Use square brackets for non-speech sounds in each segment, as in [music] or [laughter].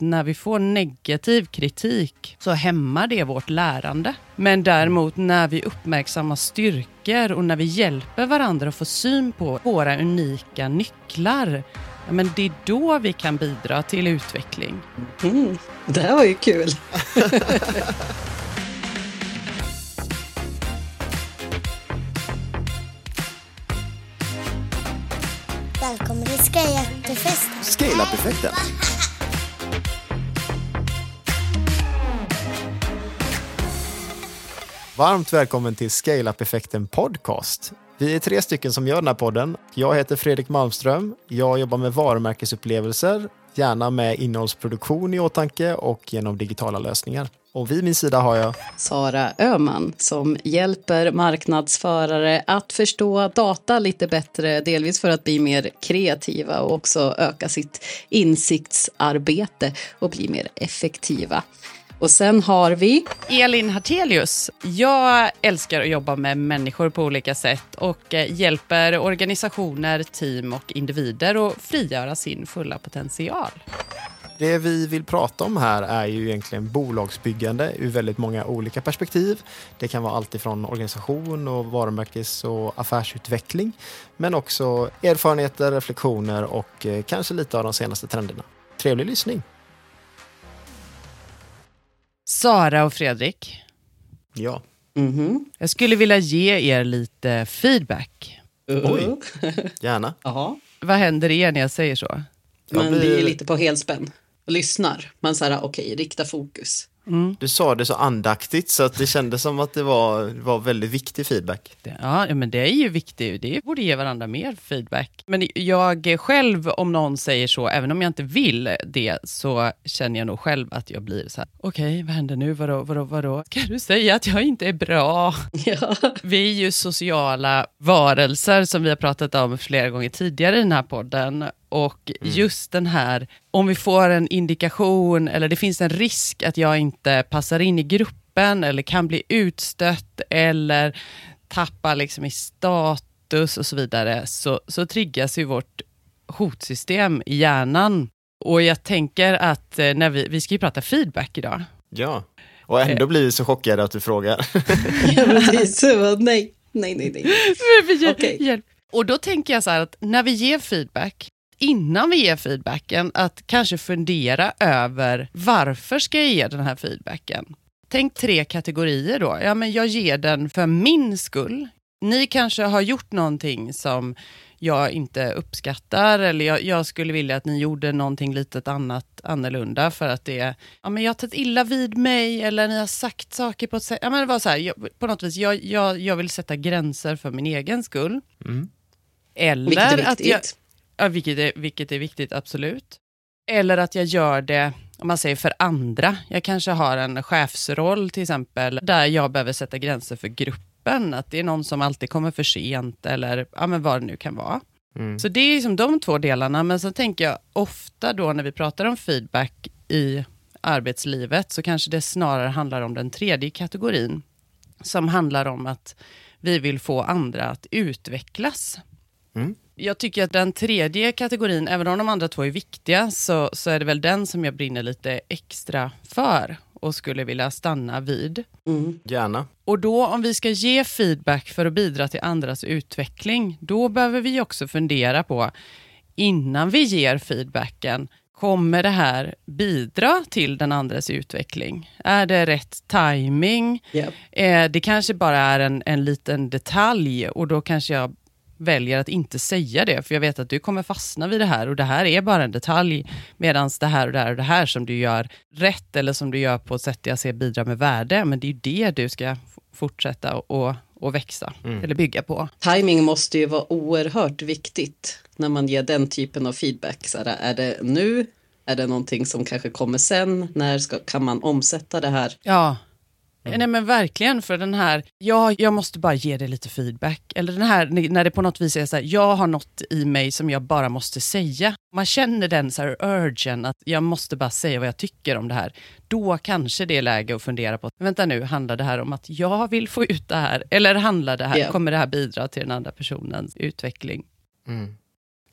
När vi får negativ kritik så hämmar det vårt lärande. Men däremot när vi uppmärksammar styrkor och när vi hjälper varandra att få syn på våra unika nycklar, ja, men det är då vi kan bidra till utveckling. Mm, det här var ju kul. Välkommen till Scale-Up-festen. Scale-up-effekten. Varmt välkommen till Scale-up-effekten podcast. Vi är tre stycken som gör den här podden. Jag heter Fredrik Malmström. Jag jobbar med varumärkesupplevelser, gärna med innehållsproduktion i åtanke och genom digitala lösningar. Och vid min sida har jag Sara Öman som hjälper marknadsförare att förstå data lite bättre, delvis för att bli mer kreativa och också öka sitt insiktsarbete och bli mer effektiva. Och sen har vi Elin Hartelius. Jag älskar att jobba med människor på olika sätt och eh, hjälper organisationer, team och individer att frigöra sin fulla potential. Det vi vill prata om här är ju egentligen bolagsbyggande ur väldigt många olika perspektiv. Det kan vara allt ifrån organisation och varumärkes och affärsutveckling, men också erfarenheter, reflektioner och eh, kanske lite av de senaste trenderna. Trevlig lyssning! Sara och Fredrik, Ja, Mhm. jag skulle vilja ge er lite feedback. Oj. gärna. [laughs] Ja, Vad händer i er när jag säger så? Jag men blir- vi är lite på helspänn och lyssnar. Man säger okej, rikta fokus. Du sa det så andaktigt så att det kändes som att det var, var väldigt viktig feedback. Ja, men det är ju viktigt. Det borde ge varandra mer feedback. Men jag själv, om någon säger så, även om jag inte vill det, så känner jag nog själv att jag blir så här, okej, vad händer nu? Vadå, vadå, vadå? Kan du säga att jag inte är bra? Ja. Vi är ju sociala varelser som vi har pratat om flera gånger tidigare i den här podden. Och just den här, om vi får en indikation eller det finns en risk att jag inte passar in i gruppen eller kan bli utstött eller tappa liksom i status och så vidare, så, så triggas ju vårt hotsystem i hjärnan. Och jag tänker att eh, när vi, vi ska ju prata feedback idag. Ja, och ändå blir vi så chockade att du frågar. [laughs] ja, precis. Nej, nej, nej, nej. [laughs] Hjälp. Hjälp. Och då tänker jag så här att när vi ger feedback, innan vi ger feedbacken, att kanske fundera över varför ska jag ge den här feedbacken? Tänk tre kategorier då. Ja, men jag ger den för min skull. Ni kanske har gjort någonting som jag inte uppskattar eller jag, jag skulle vilja att ni gjorde någonting litet annat annorlunda för att det ja, men jag har tagit illa vid mig eller ni har sagt saker på ett sätt. Ja, men det var så här, jag, på något vis, jag, jag, jag vill sätta gränser för min egen skull. Mm. Eller Vilket är att jag. Ja, vilket är, vilket är viktigt, absolut. Eller att jag gör det, om man säger för andra. Jag kanske har en chefsroll till exempel, där jag behöver sätta gränser för gruppen. Att det är någon som alltid kommer för sent eller ja, men vad det nu kan vara. Mm. Så det är liksom de två delarna. Men så tänker jag ofta då när vi pratar om feedback i arbetslivet så kanske det snarare handlar om den tredje kategorin. Som handlar om att vi vill få andra att utvecklas. Mm. Jag tycker att den tredje kategorin, även om de andra två är viktiga, så, så är det väl den som jag brinner lite extra för och skulle vilja stanna vid. Mm. Gärna. Och då om vi ska ge feedback för att bidra till andras utveckling, då behöver vi också fundera på, innan vi ger feedbacken, kommer det här bidra till den andres utveckling? Är det rätt timing? Japp. Eh, det kanske bara är en, en liten detalj och då kanske jag väljer att inte säga det, för jag vet att du kommer fastna vid det här och det här är bara en detalj, medan det här och det här och det här som du gör rätt eller som du gör på ett sätt jag ser bidrar med värde, men det är ju det du ska fortsätta och, och växa eller bygga på. Timing måste ju vara oerhört viktigt när man ger den typen av feedback. Så här, är det nu? Är det någonting som kanske kommer sen? När ska, kan man omsätta det här? Ja. Nej men verkligen, för den här, ja, jag måste bara ge dig lite feedback. Eller den här, när det på något vis är så här, jag har något i mig som jag bara måste säga. Man känner den så här urgen, att jag måste bara säga vad jag tycker om det här. Då kanske det är läge att fundera på, vänta nu, handlar det här om att jag vill få ut det här? Eller handlar det här, Ja. kommer det här bidra till den andra personens utveckling? Mm.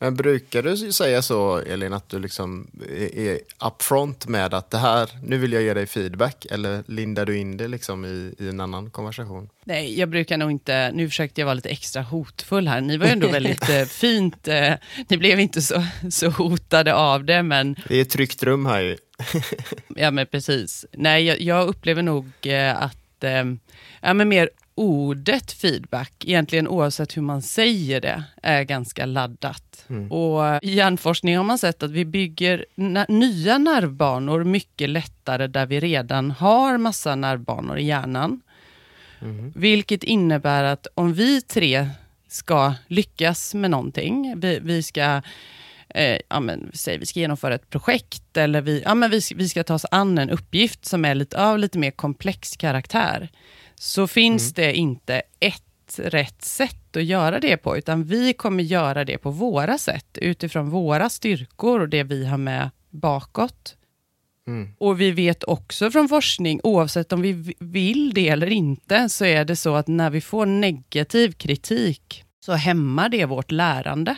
Men brukar du säga så, Elin, att du liksom är- upfront med att det här, nu vill jag ge dig feedback, eller lindar du in det liksom i, i en annan konversation? Nej, jag brukar nog inte, nu försökte jag vara lite extra hotfull här. Ni var ju ändå väldigt eh, [laughs] fint, eh, ni blev inte så, så hotade av det, men Det är ett tryggt rum här ju. [laughs] Ja, men precis. Nej, jag, jag upplever nog eh, att eh, ja, men mer ordet feedback, egentligen oavsett hur man säger det, är ganska laddat. Och I hjärnforskning har man sett att vi bygger nya nervbanor mycket lättare där vi redan har massa nervbanor i hjärnan. Vilket innebär att om vi tre ska lyckas med någonting, vi, vi ska eh, ja, men, säg, vi ska genomföra ett projekt eller vi, ja, men vi, vi ska ta oss an en uppgift som är lite, av lite mer komplex karaktär, så finns det inte ett rätt sätt att göra det på, utan vi kommer göra det på våra sätt, utifrån våra styrkor och det vi har med bakåt. Och vi vet också från forskning, oavsett om vi vill det eller inte, så är det så att när vi får negativ kritik, så hämmar det vårt lärande.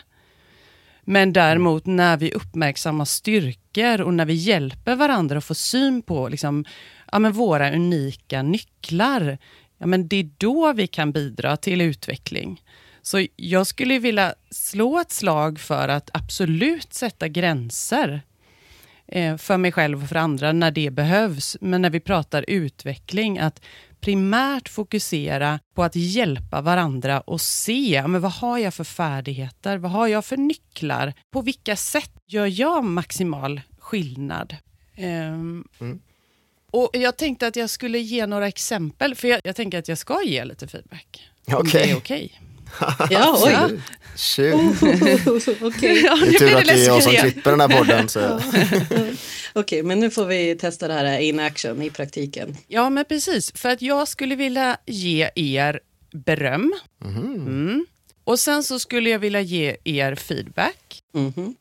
Men däremot när vi uppmärksammar styrkor och när vi hjälper varandra att få syn på liksom, ja, men våra unika nycklar, ja, men det är då vi kan bidra till utveckling. Så jag skulle vilja slå ett slag för att absolut sätta gränser eh, för mig själv och för andra när det behövs. Men när vi pratar utveckling, att primärt fokusera på att hjälpa varandra och se, men vad har jag för färdigheter? Vad har jag för nycklar? På vilka sätt gör jag maximal skillnad? Ehm, mm. Och Jag tänkte att jag skulle ge några exempel, för jag, jag tänker att jag ska ge lite feedback. Om Okej. det är okej. [laughs] Ja, oj. Ja. Shoot. Okej, [laughs] Ja, Det är tur att det är jag som klipper den här podden. [laughs] Okej, men nu får vi testa det här in action i praktiken. Ja, men precis. För att jag skulle vilja ge er beröm. Mm. Och sen så skulle jag vilja ge er feedback. Mhm.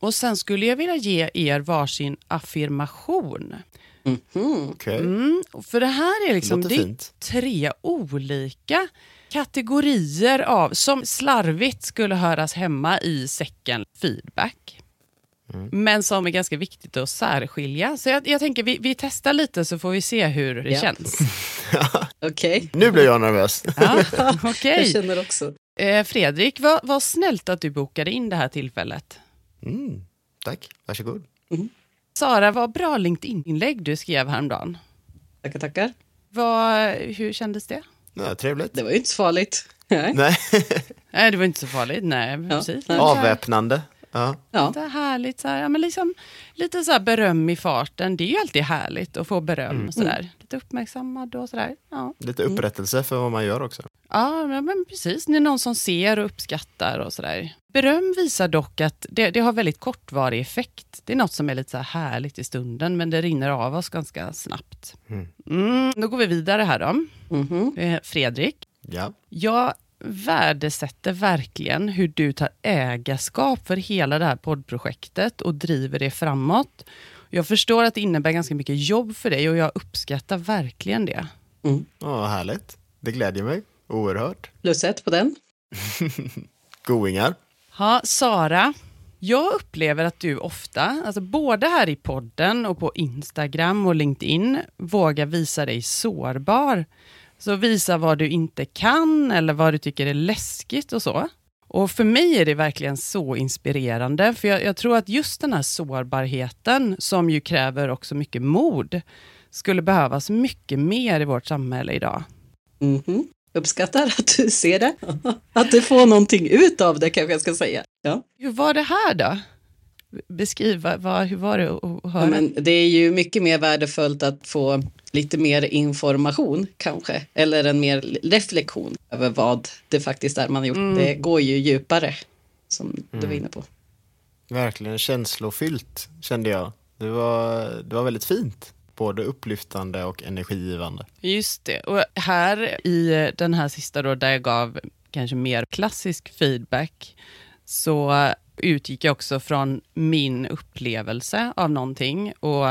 Och sen skulle jag vilja ge er varsin affirmation. Mhm. Okej, Mm. och För det här är liksom det är tre olika kategorier av, som slarvigt skulle höras hemma i säcken feedback. Men som är ganska viktigt att särskilja. Så jag, jag tänker vi, vi testar lite så får vi se hur det Ja. känns. [laughs] Okej, Nu blir jag nervös. [laughs] Ja, jag Okej. känner också. Eh, Fredrik, vad, vad snällt att du bokade in det här tillfället. Mm, tack, varsågod. Sara, vad bra LinkedIn-inlägg du skrev häromdagen. Tackar, tackar. Vad, hur kändes det? Ja, trevligt. Det var ju inte så farligt. Nej. Nej, [laughs] Nej, det var inte så farligt. Nej, precis. nej. avväpnande. Ja. Ja. Lite härligt, så här, ja, men liksom, lite så här beröm i farten. Det är ju alltid härligt att få beröm. Och sådär. Lite uppmärksammad och sådär. Ja. Lite upprättelse för vad man gör också. ja, men precis. Det är någon som ser och uppskattar och sådär. Beröm visar dock att det, det har väldigt kortvarig effekt. Det är något som är lite så här härligt i stunden, men det rinner av oss ganska snabbt. Mm, då går vi vidare här då. Mhm. Eh, Fredrik, Ja. jag värdesätter verkligen hur du tar ägarskap för hela det här poddprojektet och driver det framåt. Jag förstår att det innebär ganska mycket jobb för dig och jag uppskattar verkligen det. Mm. Ja, härligt. Det glädjer mig oerhört. Plus ett på den. [laughs] Goingar. Ja, Sara, jag upplever att du ofta, alltså både här i podden och på Instagram och LinkedIn, vågar visa dig sårbar. Så visa vad du inte kan eller vad du tycker är läskigt och så. Och för mig är det verkligen så inspirerande, för jag, jag tror att just den här sårbarheten, som ju kräver också mycket mod, skulle behövas mycket mer i vårt samhälle idag. Mhm. Uppskattar att du ser det. [laughs] Att du får någonting ut av det kanske jag ska säga. Ja. Hur var det här då? Beskriv, vad, hur var det att höra? Ja, men det är ju mycket mer värdefullt att få lite mer information kanske, eller en mer reflektion över vad det faktiskt är man har gjort. Det går ju djupare, som du var inne på. Verkligen känslofyllt kände jag. Det var, det var väldigt fint. Både upplyftande och energigivande. Just det. Och här i den här sista då, där jag gav kanske mer klassisk feedback, så utgick jag också från min upplevelse av någonting och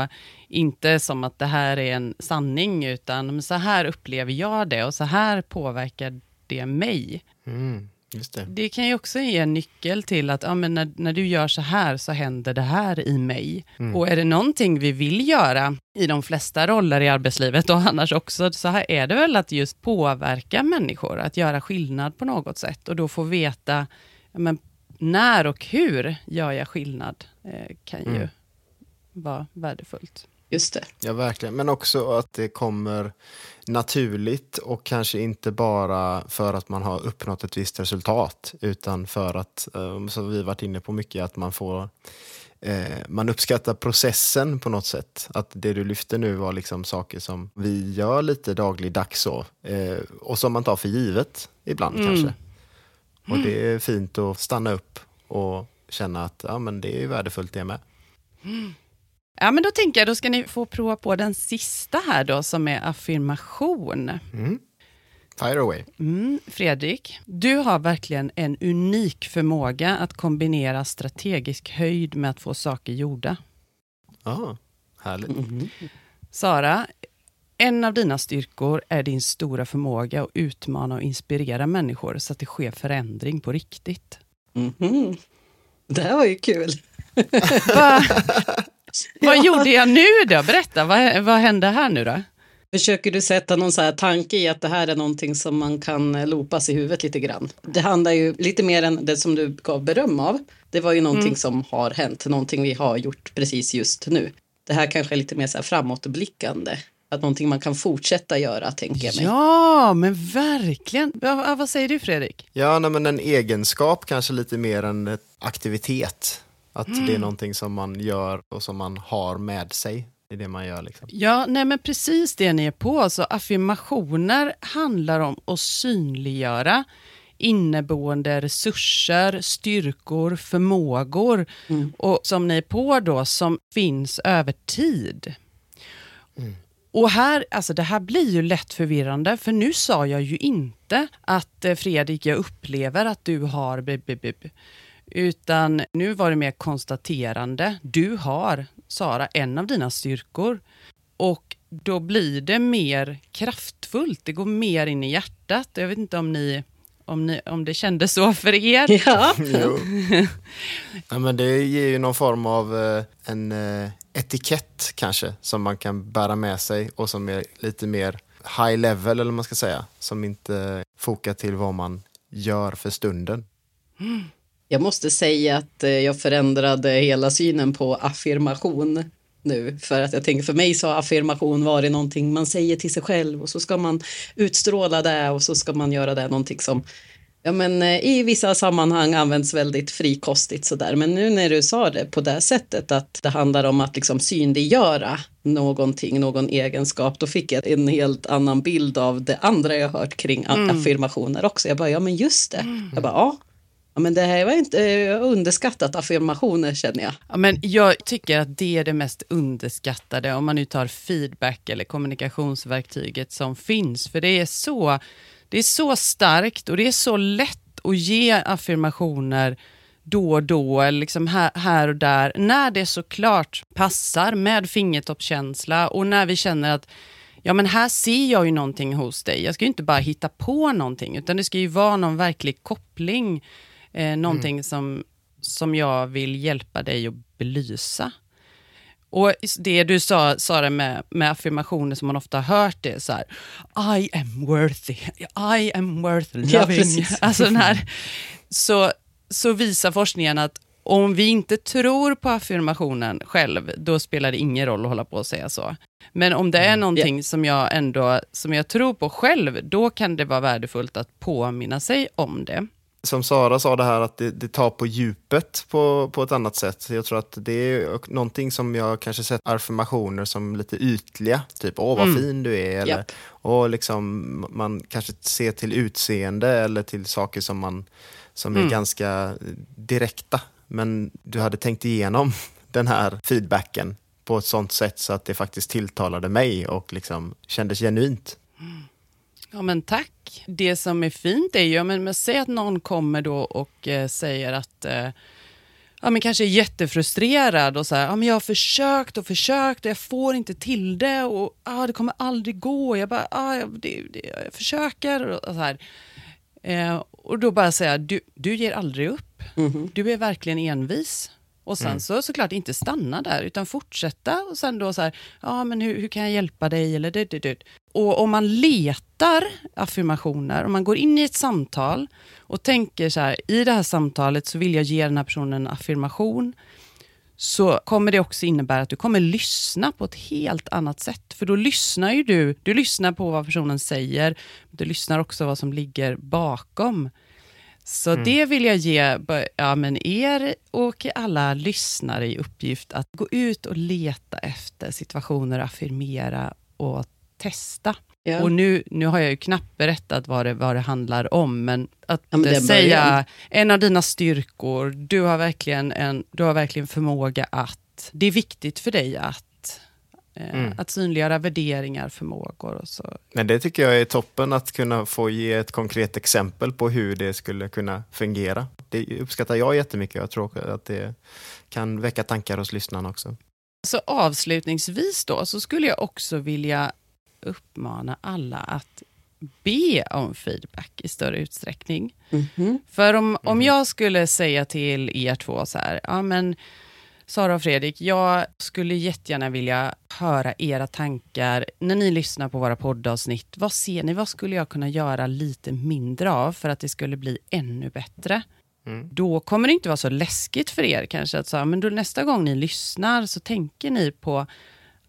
inte som att det här är en sanning, utan så här upplever jag det och så här påverkar det mig. Mm. Det. Det kan ju också ge en nyckel till att ja, men när, när du gör så här så händer det här i mig. Och är det någonting vi vill göra i de flesta roller i arbetslivet och annars också, så här är det väl att just påverka människor, att göra skillnad på något sätt och då få veta men, när och hur gör jag skillnad eh, kan ju vara värdefullt. Just det. Ja, verkligen. Men också att det kommer naturligt och kanske inte bara för att man har uppnått ett visst resultat utan för att, eh, som vi varit inne på mycket, att man får eh, man uppskattar processen på något sätt. Att det du lyfte nu var liksom saker som vi gör lite dagligdags så, och som man tar för givet ibland kanske. Och det är fint att stanna upp och känna att ja, men det är värdefullt det med. Ja, men då tänker jag, då ska ni få prova på den sista här då, som är affirmation. Fire away. Mm, Fredrik, du har verkligen en unik förmåga att kombinera strategisk höjd med att få saker gjorda. Ja, härligt. Sara, en av dina styrkor är din stora förmåga att utmana och inspirera människor så att det sker förändring på riktigt. Mhm. Det här var ju kul. [laughs] Va, vad gjorde jag nu då? Berätta, vad, vad hände här nu då? Försöker du sätta någon så här tanke i att det här är någonting som man kan lopas i huvudet lite grann? Det handlar ju lite mer än det som du gav beröm av. Det var ju någonting som har hänt, någonting vi har gjort precis just nu. Det här kanske är lite mer så här framåtblickande. Att någonting man kan fortsätta göra, tänker jag mig. Ja, men verkligen. Ja, vad säger du Fredrik? Ja, nej, men en egenskap kanske lite mer än ett aktivitet. Att det är någonting som man gör och som man har med sig i det man gör. Liksom. Ja, nej men precis det ni är på. Så affirmationer handlar om att synliggöra inneboende resurser, styrkor, förmågor och som ni är på då som finns över tid. Och här, alltså det här blir ju lätt förvirrande, för nu sa jag ju inte att eh, Fredrik, jag upplever att du har... b- b- b- b- Utan nu var det mer konstaterande. Du har, Sara, en av dina styrkor. Och då blir det mer kraftfullt, det går mer in i hjärtat. Jag vet inte om, ni, om, ni, om det kändes så för er. [laughs] Ja, Jo. [laughs] ja, men det ger ju någon form av eh, en eh, etikett kanske som man kan bära med sig och som är lite mer high level eller man ska säga. Som inte fokar till vad man gör för stunden. Jag måste säga att eh, jag förändrade hela synen på affirmation nu. För att jag tänker för mig så har affirmation varit någonting man säger till sig själv och så ska man utstråla det och så ska man göra det någonting som ja, men, eh, i vissa sammanhang används väldigt frikostigt sådär. Men nu när du sa det på det sättet att det handlar om att liksom synliggöra någonting, någon egenskap, då fick jag en helt annan bild av det andra jag hört kring a- affirmationer också. Jag bara, ja men just det. Jag bara, ja. Ja, men det här var inte jag har underskattat affirmationer känner jag. Ja, men jag tycker att det är det mest underskattade om man nu tar feedback eller kommunikationsverktyget som finns. För det är så, det är så starkt och det är så lätt att ge affirmationer då och då, eller liksom här, här och där, när det såklart passar med fingertoppskänsla och när vi känner att ja men här ser jag ju någonting hos dig. Jag ska ju inte bara hitta på någonting, utan det ska ju vara någon verklig koppling, eh, någonting som, som jag vill hjälpa dig att belysa. Och det du sa, Sara, med, med affirmationer som man ofta har hört, det är så här, I am worthy, I am worth Ja, loving. precis. [laughs] alltså den här, så, så visar forskningen att om vi inte tror på affirmationen själv, då spelar det ingen roll att hålla på och säga så. Men om det är någonting som jag ändå som jag tror på själv, då kan det vara värdefullt att påminna sig om det. Som Sara sa det här att det, det tar på djupet på, på ett annat sätt. Jag tror att det är någonting som jag kanske sett affirmationer som lite ytliga. Typ, åh vad fin du är. Eller, Japp. och liksom, man kanske ser till utseende eller till saker som, man, som är ganska direkta. Men du hade tänkt igenom [laughs] den här feedbacken på ett sånt sätt så att det faktiskt tilltalade mig och liksom kändes genuint. Ja men tack. Det som är fint är ju, ja, men, säg att någon kommer då och eh, säger att eh, ja, men kanske är jättefrustrerad och så här, ja, men jag har försökt och försökt och jag får inte till det och ah, det kommer aldrig gå. Jag bara, ah, jag, det, det, jag försöker och så här. Eh, och Och då bara säga, du, du ger aldrig upp. Mhm. Du är verkligen envis. Och sen Mm. så såklart inte stanna där, utan fortsätta. Och sen då så här, ja men hur, hur kan jag hjälpa dig? Eller det, det, det. Och om man letar affirmationer, om man går in i ett samtal och tänker så här, i det här samtalet så vill jag ge den här personen en affirmation, så kommer det också innebära att du kommer lyssna på ett helt annat sätt. För då lyssnar ju du, du lyssnar på vad personen säger, du lyssnar också vad som ligger bakom. Så det vill jag ge ja, men er och alla lyssnare i uppgift att gå ut och leta efter situationer, affirmera och testa. Ja. Och nu, nu har jag ju knappt berättat vad det, vad det handlar om, men att Ja, men säga en av dina styrkor, du har, verkligen en, du har verkligen förmåga att, det är viktigt för dig att, Mm. att synliggöra värderingar, förmågor och så. Men det tycker jag är toppen att kunna få ge ett konkret exempel på hur det skulle kunna fungera. Det uppskattar jag jättemycket. Jag tror att det kan väcka tankar hos lyssnarna också. Så avslutningsvis då, så skulle jag också vilja uppmana alla att be om feedback i större utsträckning. Mhm. För om, om jag skulle säga till er två så här, ja men Sara och Fredrik, jag skulle jättegärna vilja höra era tankar när ni lyssnar på våra poddavsnitt. Vad ser ni, vad skulle jag kunna göra lite mindre av för att det skulle bli ännu bättre? Mm. Då kommer det inte vara så läskigt för er kanske att säga, men då nästa gång ni lyssnar så tänker ni på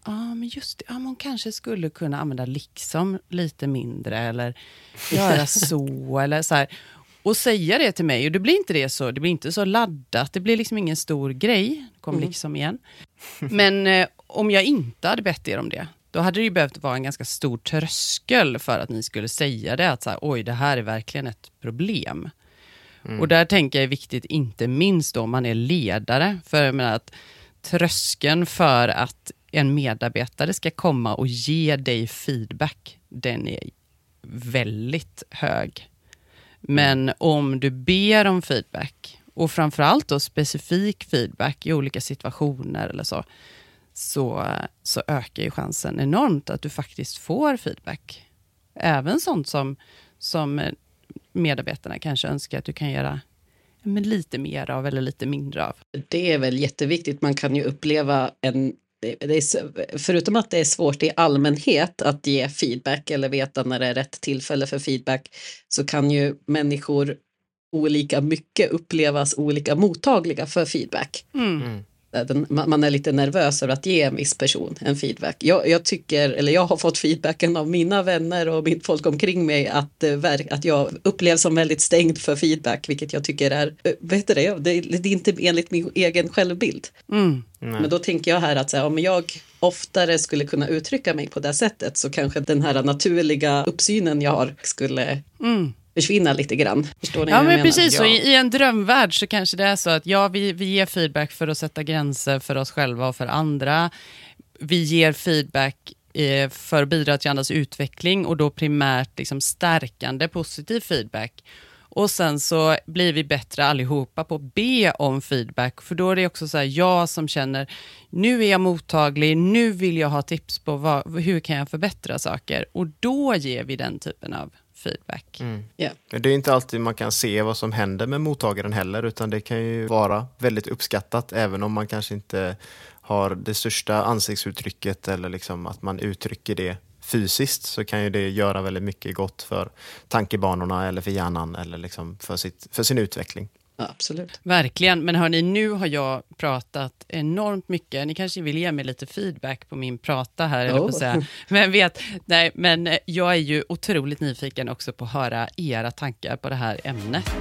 Ja, men just det. Ja, man kanske skulle kunna använda liksom lite mindre eller göra [laughs] så eller så här. Och säga det till mig. Och det blir inte det så, det blir inte så laddat. Det blir liksom ingen stor grej. Kom liksom igen. Men eh, om jag inte hade bett er om det, då hade det ju behövt vara en ganska stor tröskel för att ni skulle säga det. Att så här, oj, det här är verkligen ett problem. Och där tänker jag är viktigt, inte minst om man är ledare. För jag menar att tröskeln för att en medarbetare ska komma och ge dig feedback, den är väldigt hög. Men om du ber om feedback, och framförallt då specifik feedback i olika situationer eller så, så, så ökar ju chansen enormt att du faktiskt får feedback. Även sånt som, som medarbetarna kanske önskar att du kan göra men lite mer av eller lite mindre av. Det är väl jätteviktigt. Man kan ju uppleva en det är, förutom att det är svårt i allmänhet att ge feedback eller veta när det är rätt tillfälle för feedback så kan ju människor olika mycket upplevas olika mottagliga för feedback. Mm. Den, man är lite nervös över att ge en viss person en feedback. Jag, jag tycker, eller jag har fått feedbacken av mina vänner och mitt folk omkring mig att, eh, att jag upplevs som väldigt stängd för feedback, vilket jag tycker är, eh, vet du det, det, är- det är inte enligt min egen självbild. Mm. Men då tänker jag här att så här, om jag oftare skulle kunna uttrycka mig på det sättet så kanske den här naturliga uppsynen jag har skulle Mm. Försvinna lite grann. Förstår ni Ja, vad jag men menar? precis. Så Ja. i, I en drömvärld så kanske det är så att ja, vi, vi ger feedback för att sätta gränser för oss själva och för andra. Vi ger feedback eh, för att bidra till andras utveckling och då primärt liksom stärkande positiv feedback. Och sen så blir vi bättre allihopa på att be om feedback, för då är det också så här, jag som känner, nu är jag mottaglig, nu vill jag ha tips på vad, hur kan jag förbättra saker? Och då ger vi den typen av feedback. Ja. Det är inte alltid man kan se vad som händer med mottagaren heller, utan det kan ju vara väldigt uppskattat, även om man kanske inte har det största ansiktsuttrycket eller liksom att man uttrycker det fysiskt så kan ju det göra väldigt mycket gott för tankebanorna eller för hjärnan eller liksom för, sitt, för sin utveckling. Ja, absolut. Verkligen, men hörni, nu har jag pratat enormt mycket. Ni kanske vill ge mig lite feedback på min prata här, eller på Oh. säga. Men vet, nej, men jag är ju otroligt nyfiken också på att höra era tankar på det här ämnet.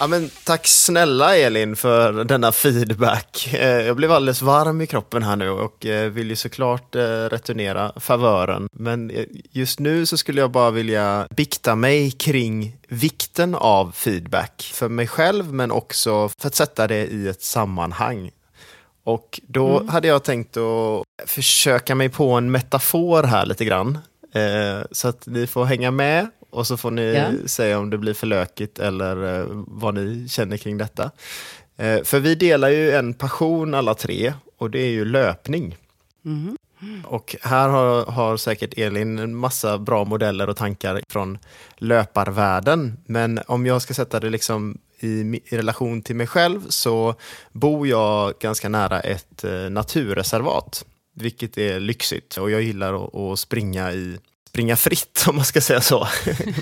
Ja, men tack snälla Elin för denna feedback. Eh, Jag blev alldeles varm i kroppen här nu och eh, vill ju såklart eh, returnera favören. Men just nu så skulle jag bara vilja bikta mig kring vikten av feedback för mig själv men också för att sätta det i ett sammanhang. Och då hade jag tänkt att försöka mig på en metafor här lite grann. Så att ni får hänga med och så får ni Ja. säga om det blir för lökigt eller eh, vad ni känner kring detta. Eh, för vi delar ju en passion alla tre och det är ju löpning. Och här har, har säkert Elin en massa bra modeller och tankar från löparvärlden. Men om jag ska sätta det liksom i, i relation till mig själv så bor jag ganska nära ett eh, naturreservat, vilket är lyxigt. Och jag gillar att, att springa i springa fritt om man ska säga så.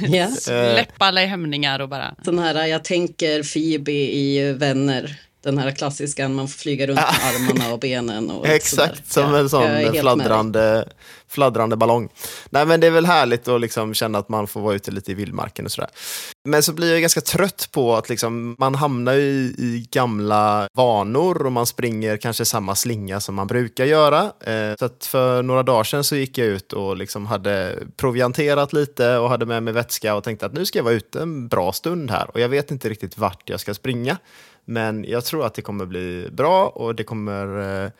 Yes. [laughs] Eh, Släpp alla hämningar och bara... Den här, jag tänker Phoebe i Vänner. Den här klassiska, man får flyga runt med armarna och benen. Och [laughs] Exakt, sådär. som Ja, en sån fladdrande, fladdrande ballong. Nej men det är väl härligt att liksom känna att man får vara ute lite i vildmarken och sådär. Men så blir jag ganska trött på att liksom, man hamnar i, i gamla vanor och man springer kanske samma slinga som man brukar göra. Eh, så att för några dagar sedan så gick jag ut och liksom hade provianterat lite och hade med mig vätska och tänkte att nu ska jag vara ute en bra stund här och jag vet inte riktigt vart jag ska springa. Men jag tror att det kommer bli bra och det kommer eh,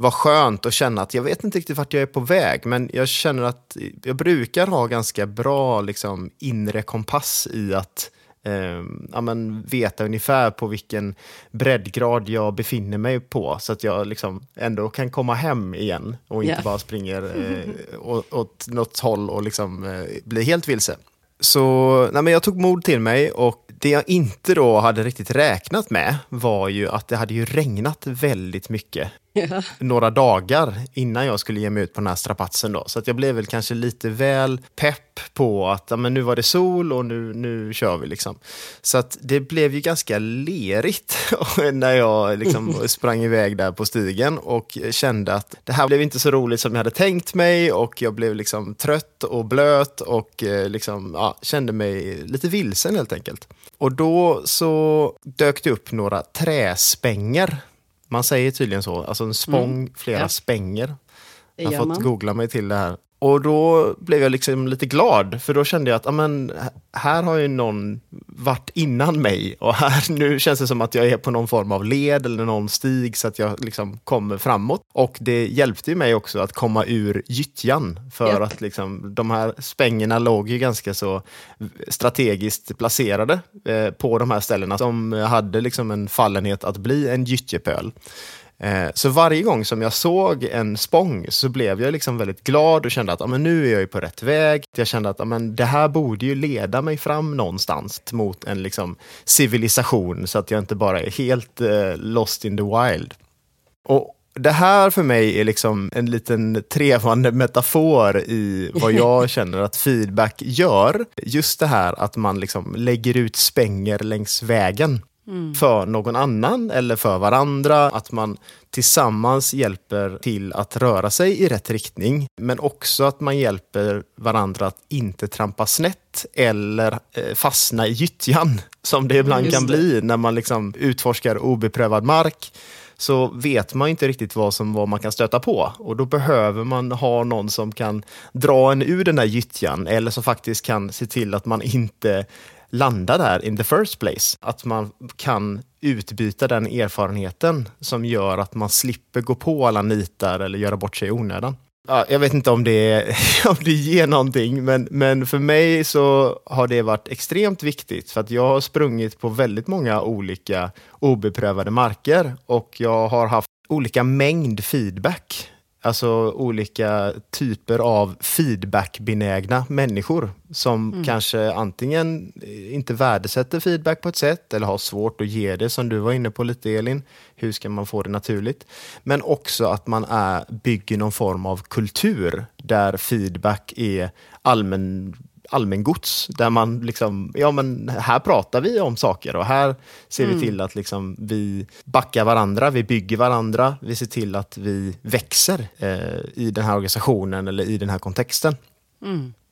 vara skönt att känna att jag vet inte riktigt vart jag är på väg, men jag känner att jag brukar ha ganska bra liksom, inre kompass i att eh, ja, men veta ungefär på vilken breddgrad jag befinner mig på så att jag liksom ändå kan komma hem igen och inte Ja. bara springer eh, åt, åt något håll och liksom, eh, blir helt vilse. Så nej men jag tog mod till mig och det jag inte då hade riktigt räknat med var ju att det hade ju regnat väldigt mycket Ja. [laughs] några dagar innan jag skulle ge mig ut på den här strapatsen då. Så att jag blev väl kanske lite väl pepp på att ja, men nu var det sol och nu, nu kör vi liksom. Så att det blev ju ganska lerigt [laughs] när jag liksom [laughs] sprang iväg där på stigen och kände att det här blev inte så roligt som jag hade tänkt mig och jag blev liksom trött och blöt och eh, liksom, ja, kände mig lite vilsen helt enkelt. Och då så dök det upp några träspänger. Man säger tydligen så, alltså en spång, flera Ja. spänger. Jag har fått man. googla mig till det här. Och då blev jag liksom lite glad, för då kände jag att amen, här har ju någon varit innan mig och här nu känns det som att jag är på någon form av led eller någon stig så att jag liksom kommer framåt. Och det hjälpte ju mig också att komma ur gyttjan för Japp. att liksom, de här spängerna låg ju ganska så strategiskt placerade eh, på de här ställena som hade liksom en fallenhet att bli en gyttjepöl. Eh, Så varje gång som jag såg en spång så blev jag liksom väldigt glad och kände att ja, men nu är jag ju på rätt väg. Jag kände att ja, men det här borde ju leda mig fram någonstans mot en liksom civilisation så att jag inte bara är helt eh, lost in the wild. Och det här för mig är liksom en liten trevande metafor i vad [laughs] jag känner att feedback gör. Just det här att man liksom lägger ut spänger längs vägen för någon annan eller för varandra. Att man tillsammans hjälper till att röra sig i rätt riktning. Men också att man hjälper varandra att inte trampa snett eller eh, fastna i gyttjan. [laughs] Som det ibland Just kan det. bli när man liksom utforskar obeprövad mark så vet man inte riktigt vad, som, vad man kan stöta på. Och då behöver man ha någon som kan dra en ur den här gyttjan eller som faktiskt kan se till att man inte landa där in the first place. Att man kan utbyta den erfarenheten som gör att man slipper gå på alla nitar eller göra bort sig i onödan. Ja, jag vet inte om det, [laughs] om det ger någonting, men, men för mig så har det varit extremt viktigt för att jag har sprungit på väldigt många olika obeprövade marker och jag har haft olika mängd feedback. Alltså olika typer av feedbackbenägna människor som kanske antingen inte värdesätter feedback på ett sätt eller har svårt att ge det som du var inne på lite Elin. Hur ska man få det naturligt? Men också att man är, bygger någon form av kultur där feedback är allmän allmängods där man liksom, ja men här pratar vi om saker och här ser vi till att liksom vi backar varandra, vi bygger varandra, vi ser till att vi växer eh, i den här organisationen eller i den här kontexten.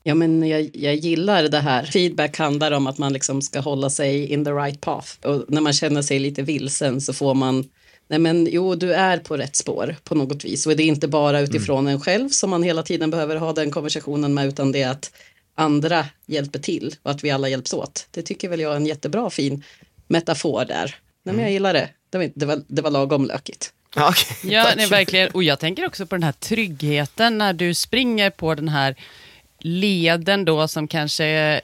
Ja, men jag, jag gillar det här. Feedback handlar om att man liksom ska hålla sig in the right path. Och när man känner sig lite vilsen så får man Nej men jo, du är på rätt spår på något vis. Och det är inte bara utifrån en själv som man hela tiden behöver ha den konversationen med, utan det är att andra hjälper till och att vi alla hjälps åt. Det tycker väl jag är en jättebra fin metafor där. Nej, men jag gillar det. Det var, det var, det var lagom lökigt. Ja, okej, Ja, nej, verkligen. Och jag tänker också på den här tryggheten när du springer på den här leden då som kanske är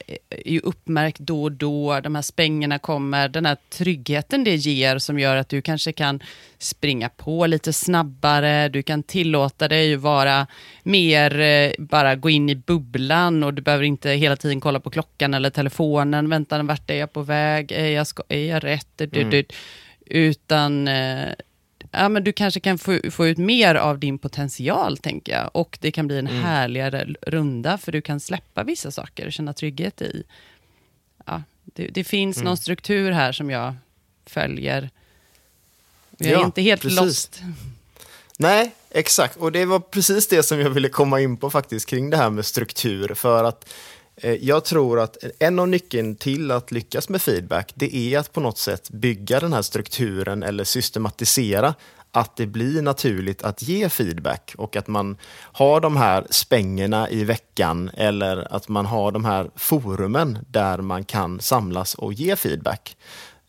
uppmärkt då och då, de här spängerna kommer, den här tryggheten det ger som gör att du kanske kan springa på lite snabbare, du kan tillåta dig att vara mer, eh, bara gå in i bubblan och du behöver inte hela tiden kolla på klockan eller telefonen, vänta, vart är jag på väg, är jag, ska, är jag rätt, mm. utan eh, ja, men du kanske kan få, få ut mer av din potential, tänker jag. Och det kan bli en mm. härligare runda, för du kan släppa vissa saker och känna trygghet i. Ja, det, det finns mm. någon struktur här som jag följer. Jag är ja, inte helt precis. lost. Nej, exakt. Och det var precis det som jag ville komma in på faktiskt kring det här med struktur. För att Eh, jag tror att en av nyckeln till att lyckas med feedback, det är att på något sätt bygga den här strukturen eller systematisera att det blir naturligt att ge feedback och att man har de här spängerna i veckan eller att man har de här forumen där man kan samlas och ge feedback.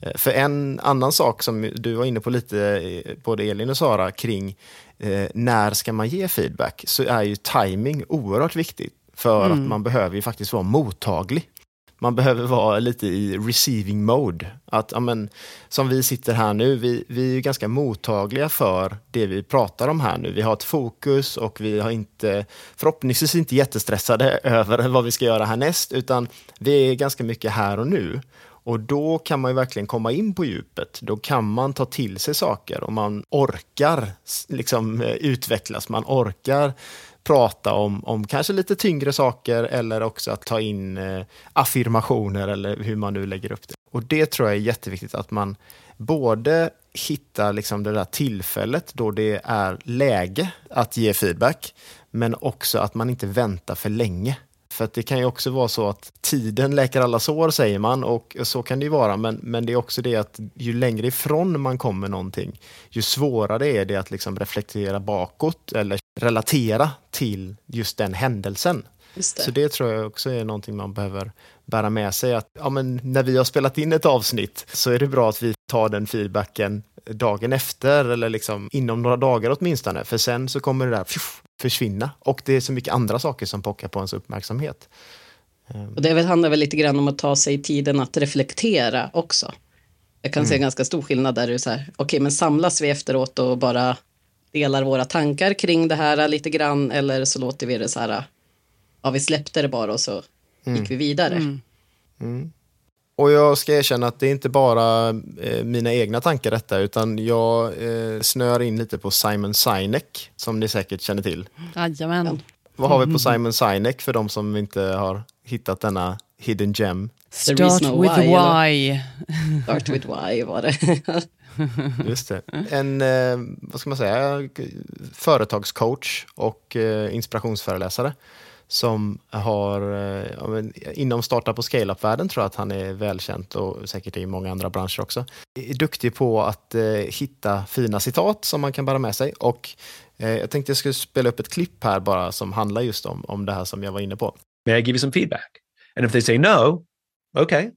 Eh, för en annan sak som du var inne på lite, eh, både Elin och Sara, kring eh, när ska man ge feedback, så är ju timing oerhört viktigt. För mm. att man behöver ju faktiskt vara mottaglig. Man behöver vara lite i receiving mode. Att, amen, som vi sitter här nu, vi, vi är ganska mottagliga för det vi pratar om här nu. Vi har ett fokus och vi har inte, förhoppningsvis inte jättestressade [laughs] över vad vi ska göra härnäst, utan vi är ganska mycket här och nu. Och då kan man ju verkligen komma in på djupet. Då kan man ta till sig saker och man orkar liksom eh, utvecklas. Man orkar prata om, om kanske lite tyngre saker eller också att ta in eh, affirmationer eller hur man nu lägger upp det. Och det tror jag är jätteviktigt att man både hittar liksom det där tillfället då det är läge att ge feedback, men också att man inte väntar för länge. För det kan ju också vara så att tiden läker alla sår säger man och så kan det ju vara men, men det är också det att ju längre ifrån man kommer någonting ju svårare är det att liksom reflektera bakåt eller relatera till just den händelsen. Just det. Så det tror jag också är någonting man behöver bära med sig. Att, ja, men när vi har spelat in ett avsnitt så är det bra att vi tar den feedbacken dagen efter eller liksom inom några dagar åtminstone. För sen så kommer det där försvinna och det är så mycket andra saker som pockar på ens uppmärksamhet. Och det handlar väl lite grann om att ta sig tiden att reflektera också. Jag kan mm. se en ganska stor skillnad där okej okay, men samlas vi efteråt och bara delar våra tankar kring det här lite grann eller så låter vi det så här, ja vi släppte det bara och så mm. gick vi vidare. Mm. mm. Och jag ska erkänna att det är inte bara eh, mina egna tankar detta, utan jag eh, snör in lite på Simon Sinek, som ni säkert känner till. Jajamän. Vad har vi på Simon Sinek för de som inte har hittat denna hidden gem? Start no with why. why. [laughs] Start with why var det. [laughs] Just det. En, eh, vad ska man säga, företagscoach och eh, inspirationsföreläsare som har, eh, inom startup och scale-up-världen tror jag att han är välkänt och säkert i många andra branscher också. Är duktig på att hitta fina citat som man kan bära med sig och jag tänkte jag skulle spela upp ett klipp här bara som handlar just om, om det här som jag var inne på. May I give you some feedback? And if they say no, okay,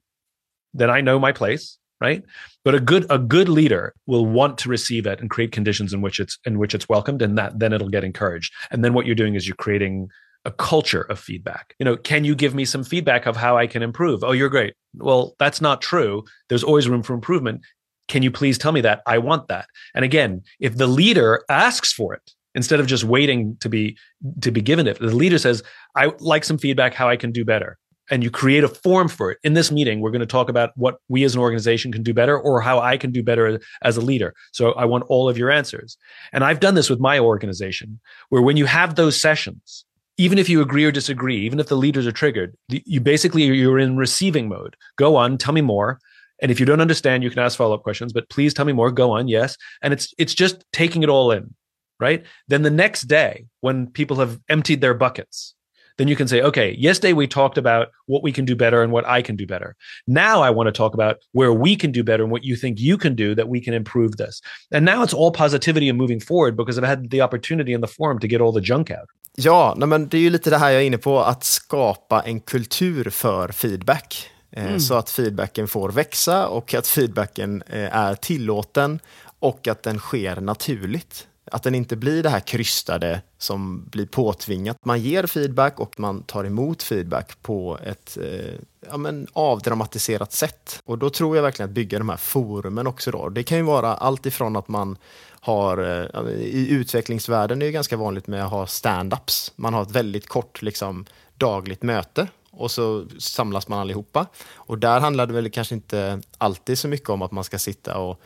then I know my place right? But a good a good leader will want to receive it and create conditions in which it's in which it's welcomed and that then it'll get encouraged. And then what you're doing is you're creating a culture of feedback. You know can you give me some feedback of how i can improve? Oh you're great. Well that's not true. There's always room for improvement. Can you please tell me that? I want that. And again if the leader asks for it instead of just waiting to be to be given it the leader says i like some feedback how i can do better and you create a form for it. In this meeting, we're going to talk about what we as an organization can do better or how I can do better as a leader. So I want all of your answers. And I've done this with my organization where when you have those sessions, even if you agree or disagree, even if the leaders are triggered, you basically you're in receiving mode. Go on, tell me more. And if you don't understand, you can ask follow-up questions, but please tell me more. Go on, yes. And it's it's just taking it all in, right? Then the next day, when people have emptied their buckets, then you can say, okay, yesterday we talked about what we can do better and what I can do better. Now I want to talk about where we can do better and what you think you can do that we can improve this. And now it's all positivity and moving forward because I've had the opportunity in the forum to get all the junk out. Ja, men det är ju lite det här jag är inne på, att skapa en kultur för feedback. Eh, mm. Så att feedbacken får växa och att feedbacken eh, är tillåten och att den sker naturligt. Att den inte blir det här krystade som blir påtvingat. Man ger feedback och man tar emot feedback på ett eh, ja, men avdramatiserat sätt. Och då tror jag verkligen att bygga de här forumen också. Då. Det kan ju vara allt ifrån att man har, eh, i utvecklingsvärlden är det ganska vanligt med att ha stand-ups. Man har ett väldigt kort liksom, dagligt möte och så samlas man allihopa. Och där handlar det väl kanske inte alltid så mycket om att man ska sitta och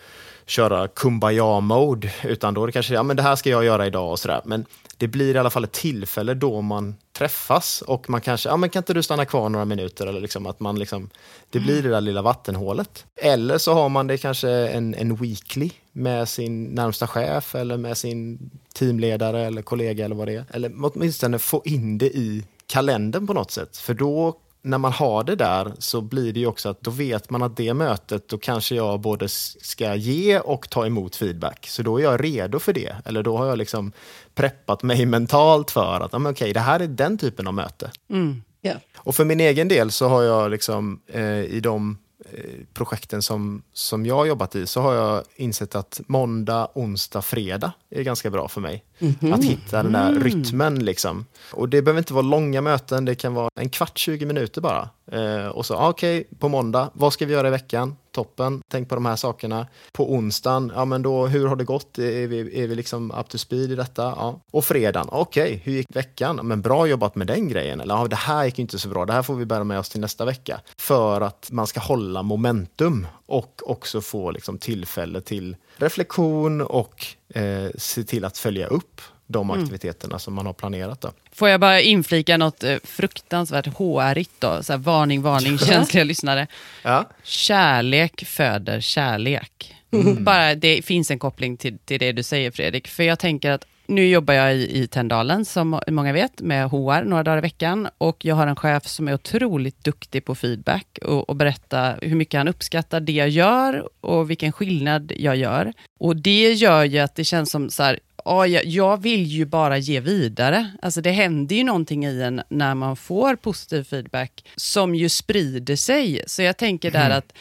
köra kumbaya-mode, utan då är det kanske, ja men det här ska jag göra idag och sådär. Men det blir i alla fall ett tillfälle då man träffas och man kanske, ja men kan inte du stanna kvar några minuter eller liksom att man liksom, det blir det där lilla vattenhålet. Eller så har man det kanske en, en weekly med sin närmsta chef eller med sin teamledare eller kollega eller vad det är. Eller åtminstone få in det i kalendern på något sätt. För då när man har det där så blir det ju också att då vet man att det mötet, då kanske jag både ska ge och ta emot feedback. Så då är jag redo för det. Eller då har jag liksom preppat mig [laughs] mentalt för att okej, okay, det här är den typen av möte. Mm. Yeah. Och för min egen del så har jag liksom eh, i de Eh, projekten som, som jag har jobbat i så har jag insett att måndag, onsdag, fredag är ganska bra för mig. Mm -hmm. Att hitta den där mm. rytmen. Liksom. Och det behöver inte vara långa möten, det kan vara en kvart, 20 minuter bara. Eh, och så, ah, okej, okay, på måndag, vad ska vi göra i veckan? Toppen, tänk på de här sakerna. På onsdagen, ja men då, hur har det gått? Är vi, är vi liksom up to speed i detta? Ja. Och fredagen, okej, okay, hur gick veckan? Men bra jobbat med den grejen. Eller, ja, det här gick inte så bra, det här får vi bära med oss till nästa vecka. För att man ska hålla momentum och också få liksom, tillfälle till reflektion och eh, se till att följa upp de mm. aktiviteterna mm. som man har planerat. Då. Får jag bara inflika något eh, fruktansvärt HR-igt då? Så här, varning, varning, [laughs] känsliga lyssnare. Ja. Kärlek föder kärlek. Mm. Bara Det finns en koppling till, till det du säger Fredrik. För jag tänker att nu jobbar jag i, i Tändalen, som många vet, med HR några dagar i veckan. Och jag har en chef som är otroligt duktig på feedback och, och berätta hur mycket han uppskattar det jag gör och vilken skillnad jag gör. Och det gör ju att det känns som så här, ja, jag vill ju bara ge vidare. Alltså det händer ju någonting i en när man får positiv feedback som ju sprider sig. Så jag tänker där mm. att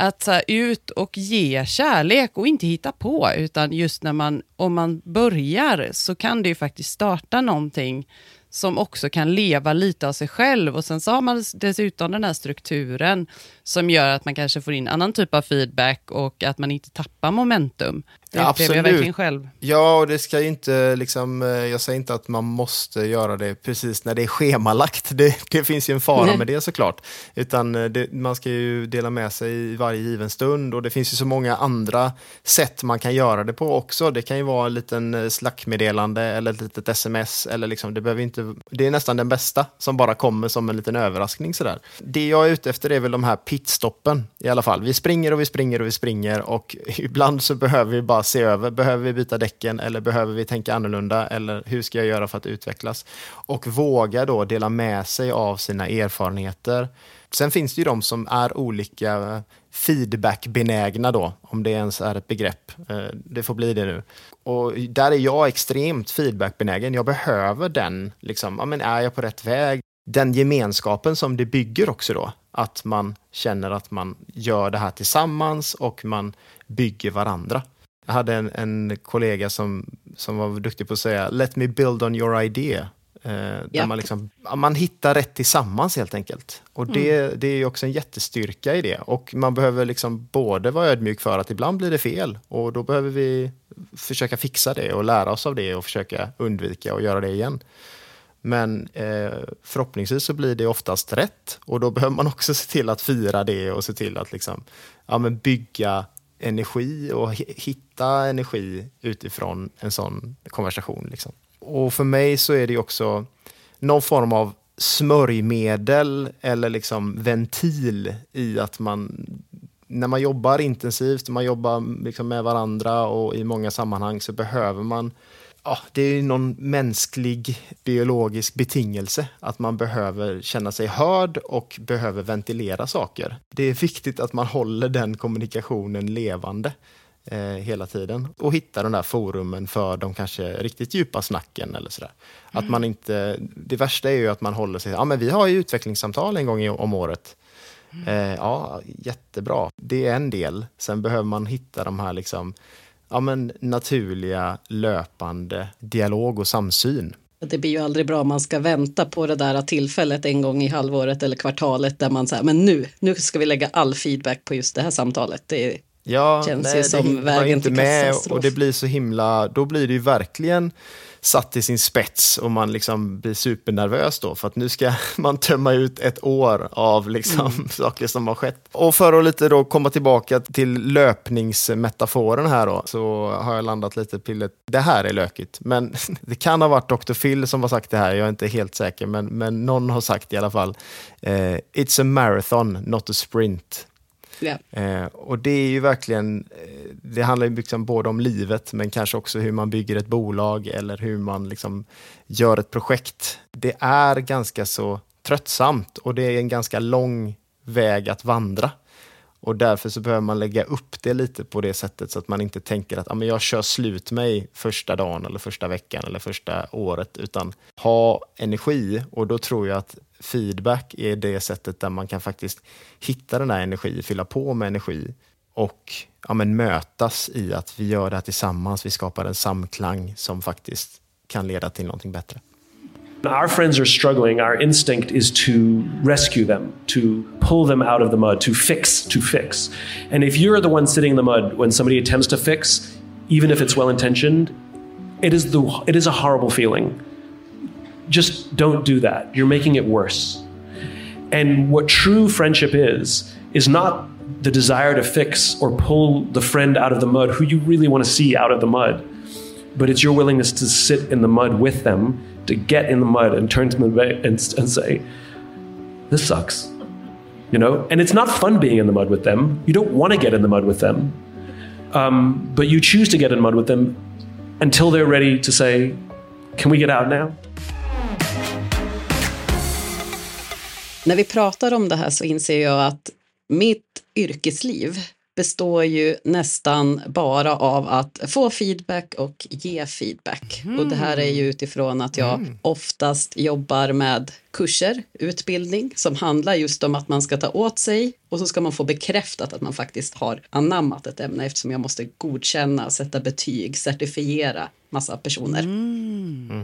att så här, ut och ge kärlek och inte hitta på, utan just när man, om man börjar så kan det ju faktiskt starta någonting som också kan leva lite av sig själv. Och sen så har man dessutom den här strukturen som gör att man kanske får in annan typ av feedback och att man inte tappar momentum. Det ja, upplever jag verkligen själv. Ja, och det ska ju inte, liksom, eh, jag säger inte att man måste göra det precis när det är schemalagt. Det, det finns ju en fara med det [laughs] såklart. Utan eh, det, man ska ju dela med sig i varje given stund och det finns ju så många andra sätt man kan göra det på också. Det kan ju vara en liten eh, slackmeddelande eller ett litet sms. Eller liksom, det, behöver inte, det är nästan den bästa som bara kommer som en liten överraskning. Sådär. Det jag är ute efter är väl de här pitstoppen i alla fall. Vi springer och vi springer och vi springer och [laughs] ibland så behöver vi bara se över. Behöver vi byta däcken eller behöver vi tänka annorlunda? Eller hur ska jag göra för att utvecklas? Och våga då dela med sig av sina erfarenheter. Sen finns det ju de som är olika feedbackbenägna då, om det ens är ett begrepp. Eh, det får bli det nu. Och där är jag extremt feedbackbenägen. Jag behöver den, liksom, ja, men är jag på rätt väg? Den gemenskapen som det bygger också då, att man känner att man gör det här tillsammans och man bygger varandra. Jag hade en, en kollega som, som var duktig på att säga “Let me build on your idea”. Eh, där ja. man, liksom, man hittar rätt tillsammans helt enkelt. Och det, mm. det är också en jättestyrka i det. Och man behöver liksom både vara ödmjuk för att ibland blir det fel och då behöver vi försöka fixa det och lära oss av det och försöka undvika och göra det igen. Men eh, förhoppningsvis så blir det oftast rätt och då behöver man också se till att fira det och se till att liksom, ja, men bygga energi och hitta energi utifrån en sån konversation. Liksom. Och för mig så är det också någon form av smörjmedel eller liksom ventil i att man när man jobbar intensivt, man jobbar liksom med varandra och i många sammanhang så behöver man ja, det är någon mänsklig biologisk betingelse att man behöver känna sig hörd och behöver ventilera saker. Det är viktigt att man håller den kommunikationen levande eh, hela tiden och hittar den där forumen för de kanske riktigt djupa snacken eller sådär. Mm. Att man inte, det värsta är ju att man håller sig, ja men vi har ju utvecklingssamtal en gång om året. Mm. Eh, ja, jättebra. Det är en del. Sen behöver man hitta de här liksom ja, men, naturliga löpande dialog och samsyn. Det blir ju aldrig bra om man ska vänta på det där tillfället en gång i halvåret eller kvartalet där man säger men nu, nu ska vi lägga all feedback på just det här samtalet. Det ja, känns nej, ju som vägen inte till med och det blir så himla, då blir det ju verkligen satt i sin spets och man liksom blir supernervös då för att nu ska [laughs] man tömma ut ett år av liksom Mm. [laughs] saker som har skett. Och för att lite då komma tillbaka till löpningsmetaforen här då så har jag landat lite till att det här är lökigt. Men [laughs] det kan ha varit Dr. Phil som har sagt det här, jag är inte helt säker men, men någon har sagt i alla fall eh, It's a marathon, not a sprint. Ja. Eh, och det är ju verkligen, eh, det handlar ju liksom både om livet men kanske också hur man bygger ett bolag eller hur man liksom gör ett projekt. Det är ganska så tröttsamt och det är en ganska lång väg att vandra. Och därför så behöver man lägga upp det lite på det sättet så att man inte tänker att ah, men jag kör slut mig första dagen eller första veckan eller första året utan ha energi och då tror jag att feedback är det sättet där man kan faktiskt hitta den där energi, fylla på med energi och ja, men mötas i att vi gör det här tillsammans, vi skapar en samklang som faktiskt kan leda till någonting bättre. Our friends are struggling. Our instinct is to rescue them, to pull them out of the mud, to fix, to fix. And if you're the one sitting in the mud when somebody attempts to fix, even if it's well intentioned, it is, the, it is a horrible feeling. Just don't do that. You're making it worse. And what true friendship is, is not the desire to fix or pull the friend out of the mud who you really want to see out of the mud, but it's your willingness to sit in the mud with them, to get in the mud and turn to them and, and say, This sucks. You know? And it's not fun being in the mud with them. You don't want to get in the mud with them. Um, but you choose to get in mud with them until they're ready to say, Can we get out now? När vi pratar om det här så inser jag att mitt yrkesliv består ju nästan bara av att få feedback och ge feedback. Och det här är ju utifrån att jag oftast jobbar med kurser, utbildning som handlar just om att man ska ta åt sig och så ska man få bekräftat att man faktiskt har anammat ett ämne eftersom jag måste godkänna, sätta betyg, certifiera massa personer.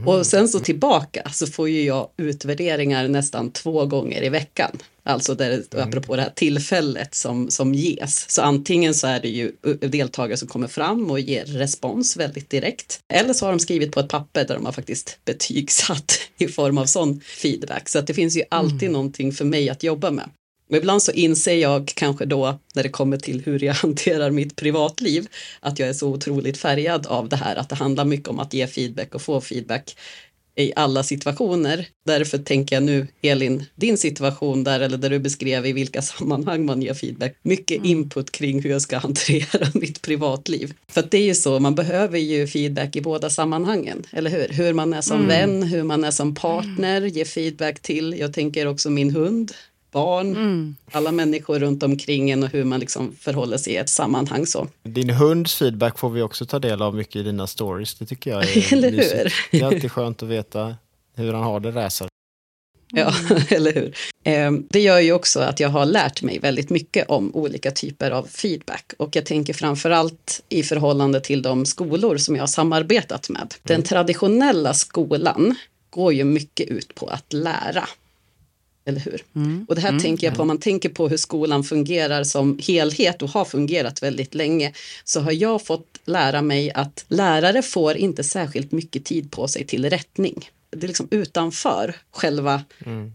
Och sen så tillbaka så får ju jag utvärderingar nästan två gånger i veckan. Alltså där, apropå det här tillfället som, som ges. Så antingen så är det ju deltagare som kommer fram och ger respons väldigt direkt. Eller så har de skrivit på ett papper där de har faktiskt betygsatt [laughs] i form av sån feedback. Så att det finns ju alltid någonting för mig att jobba med. Och ibland så inser jag kanske då när det kommer till hur jag [laughs] hanterar mitt privatliv att jag är så otroligt färgad av det här. Att det handlar mycket om att ge feedback och få feedback i alla situationer. Därför tänker jag nu, Elin, din situation där eller där du beskrev i vilka [laughs] sammanhang man ger feedback. Mycket input kring hur jag ska [laughs] hantera mitt privatliv. För att det är ju så, man behöver ju feedback i båda sammanhangen, eller hur? Hur man är som vän, hur man är som partner, ge feedback till, jag tänker också min hund, barn, alla människor runt omkring en och hur man liksom förhåller sig i ett sammanhang så. Din hunds feedback får vi också ta del av mycket i dina stories. Det tycker jag är [laughs] Eller hur? mysigt. Det är alltid skönt att veta hur han har det racer. Ja, [laughs] eller hur? Eh, Det gör ju också att jag har lärt mig väldigt mycket om olika typer av feedback och jag tänker framför allt i förhållande till de skolor som jag har samarbetat med. Den traditionella skolan går ju mycket ut på att lära. Eller hur? Och det här tänker jag på, om man tänker på hur skolan fungerar som helhet och har fungerat väldigt länge, så har jag fått lära mig att lärare får inte särskilt mycket tid på sig till rättning. Det är liksom utanför själva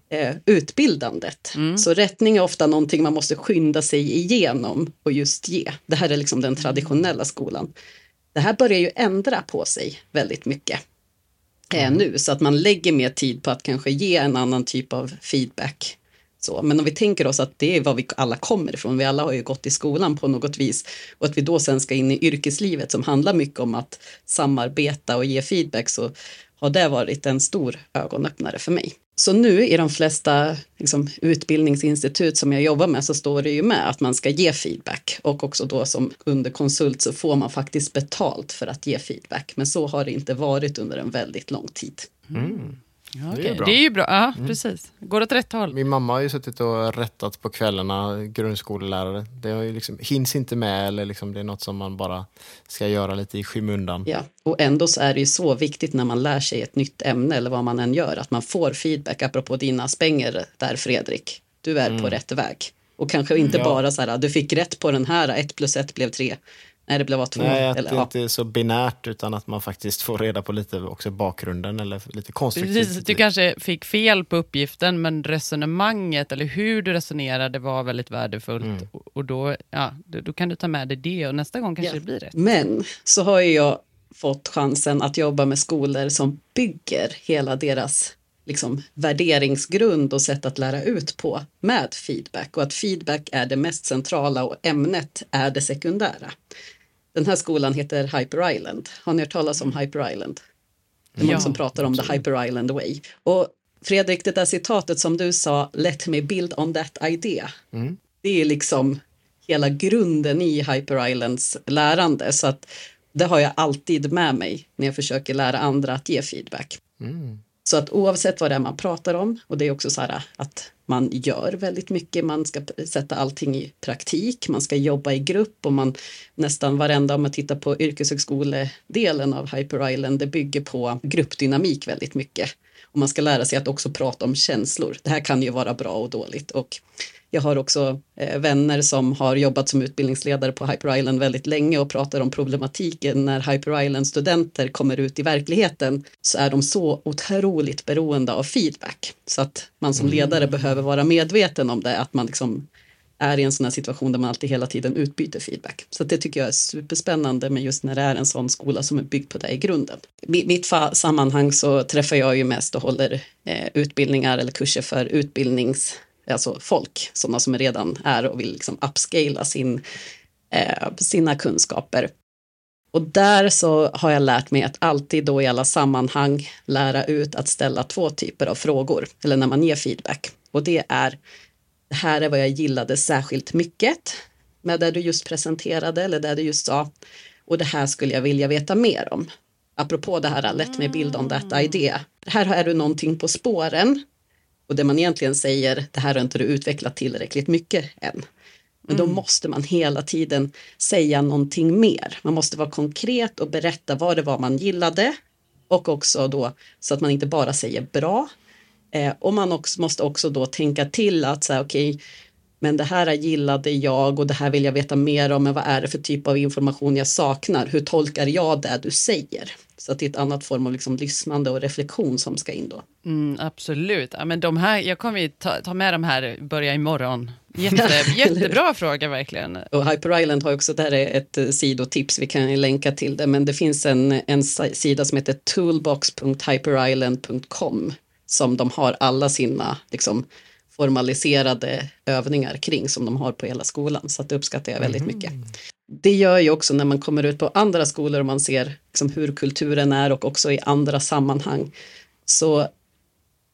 eh, utbildandet. Så rättning är ofta någonting man måste skynda sig igenom och just ge. Det här är liksom den traditionella skolan. Det här börjar ju ändra på sig väldigt mycket eh, nu. Så att man lägger mer tid på att kanske ge en annan typ av feedback. Så, men om vi tänker oss att det är vad vi alla kommer ifrån, vi alla har ju gått i skolan på något vis. Och att vi då sen ska in i yrkeslivet som handlar mycket om att samarbeta och ge feedback så har det varit en stor ögonöppnare för mig. Så nu i de flesta liksom, utbildningsinstitut som jag jobbar med så står det ju med att man ska ge feedback och också då som underkonsult så får man faktiskt betalt för att ge feedback. Men så har det inte varit under en väldigt lång tid. Mm. Ja, Det är okej. ju bra. Det är ju bra. Ja, precis. Går åt rätt håll. Min mamma har ju suttit och rättat på kvällarna, grundskolelärare. Det har ju liksom, hinns inte med eller liksom, det är något som man bara ska göra lite i skymundan. Ja, och ändå så är det ju så viktigt när man lär sig ett nytt ämne eller vad man än gör, att man får feedback, apropå dina spänger där Fredrik. Du är på rätt väg. Och kanske inte Ja. bara så här, du fick rätt på den här, ett plus ett blev tre. Nej, det blev två. Nej, att eller, det ja. inte är så binärt utan att man faktiskt får reda på lite också bakgrunden eller lite konstruktiv Precis, du kanske fick fel på uppgiften men resonemanget eller hur du resonerade var väldigt värdefullt. Mm. Och- Och då, ja, då, då kan du ta med dig det och nästa gång kanske Ja. det blir rätt. Men så har ju jag fått chansen att jobba med skolor som bygger hela deras liksom, värderingsgrund och sätt att lära ut på med feedback och att feedback är det mest centrala och ämnet är det sekundära. Den här skolan heter Hyper Island. Har ni hört talas om Hyper Island? Det är många Ja, som pratar om the Hyper Island way. Och Fredrik, det där citatet som du sa, let me build on that idea. Det är liksom hela grunden i Hyper Islands lärande. Så att det har jag alltid med mig när jag försöker lära andra att ge feedback. Så att oavsett vad det är man pratar om, och det är också så här att man gör väldigt mycket, man ska sätta allting i praktik, man ska jobba i grupp och man nästan varenda, om man tittar på yrkeshögskoledelen av Hyper Island, det bygger på gruppdynamik väldigt mycket. Och man ska lära sig att också prata om känslor. Det här kan ju vara bra och dåligt. Och jag har också eh, vänner som har jobbat som utbildningsledare på Hyper Island väldigt länge och pratar om problematiken när Hyper Island studenter kommer ut i verkligheten så är de så otroligt beroende av feedback. Så att man som ledare behöver vara medveten om det, att man liksom är i en sån här situation där man alltid hela tiden utbyter feedback. Så det tycker jag är superspännande med just när det är en sån skola som är byggd på det i grunden. I mitt sammanhang så träffar jag ju mest och håller eh, utbildningar eller kurser för utbildnings, alltså folk, sådana som redan är och vill liksom upscala sin, eh, sina kunskaper. Och där så har jag lärt mig att alltid då i alla sammanhang lära ut att ställa två typer av frågor, eller när man ger feedback. Och det är, här är vad jag gillade särskilt mycket med det du just presenterade eller det du just sa. Och det här skulle jag vilja veta mer om. Apropå det här, let me build on that idea. Här är du någonting på spåren. Och det man egentligen säger, det här har inte du utvecklat tillräckligt mycket än. Men då måste man hela tiden säga någonting mer. Man måste vara konkret och berätta vad det var man gillade. Och också då så att man inte bara säger bra. Eh, och man också, måste också då tänka till att säga okej, men det här gillade jag och det här vill jag veta mer om. Men vad är det för typ av information jag saknar? Hur tolkar jag det du säger? Så att det är ett annat form av liksom lyssnande och reflektion som ska in då. Mm, absolut. Ja, men de här, jag kommer ju ta, ta med de här, börja imorgon. [laughs] Jätte, jättebra fråga verkligen. Och Hyper Island har också, det här är ett eh, sidotips, vi kan länka till det, men det finns en, en si- sida som heter toolbox.hyperisland.com som de har alla sina liksom, formaliserade övningar kring som de har på hela skolan, så det uppskattar jag väldigt mycket. Det gör ju också när man kommer ut på andra skolor och man ser liksom, hur kulturen är och också i andra sammanhang, så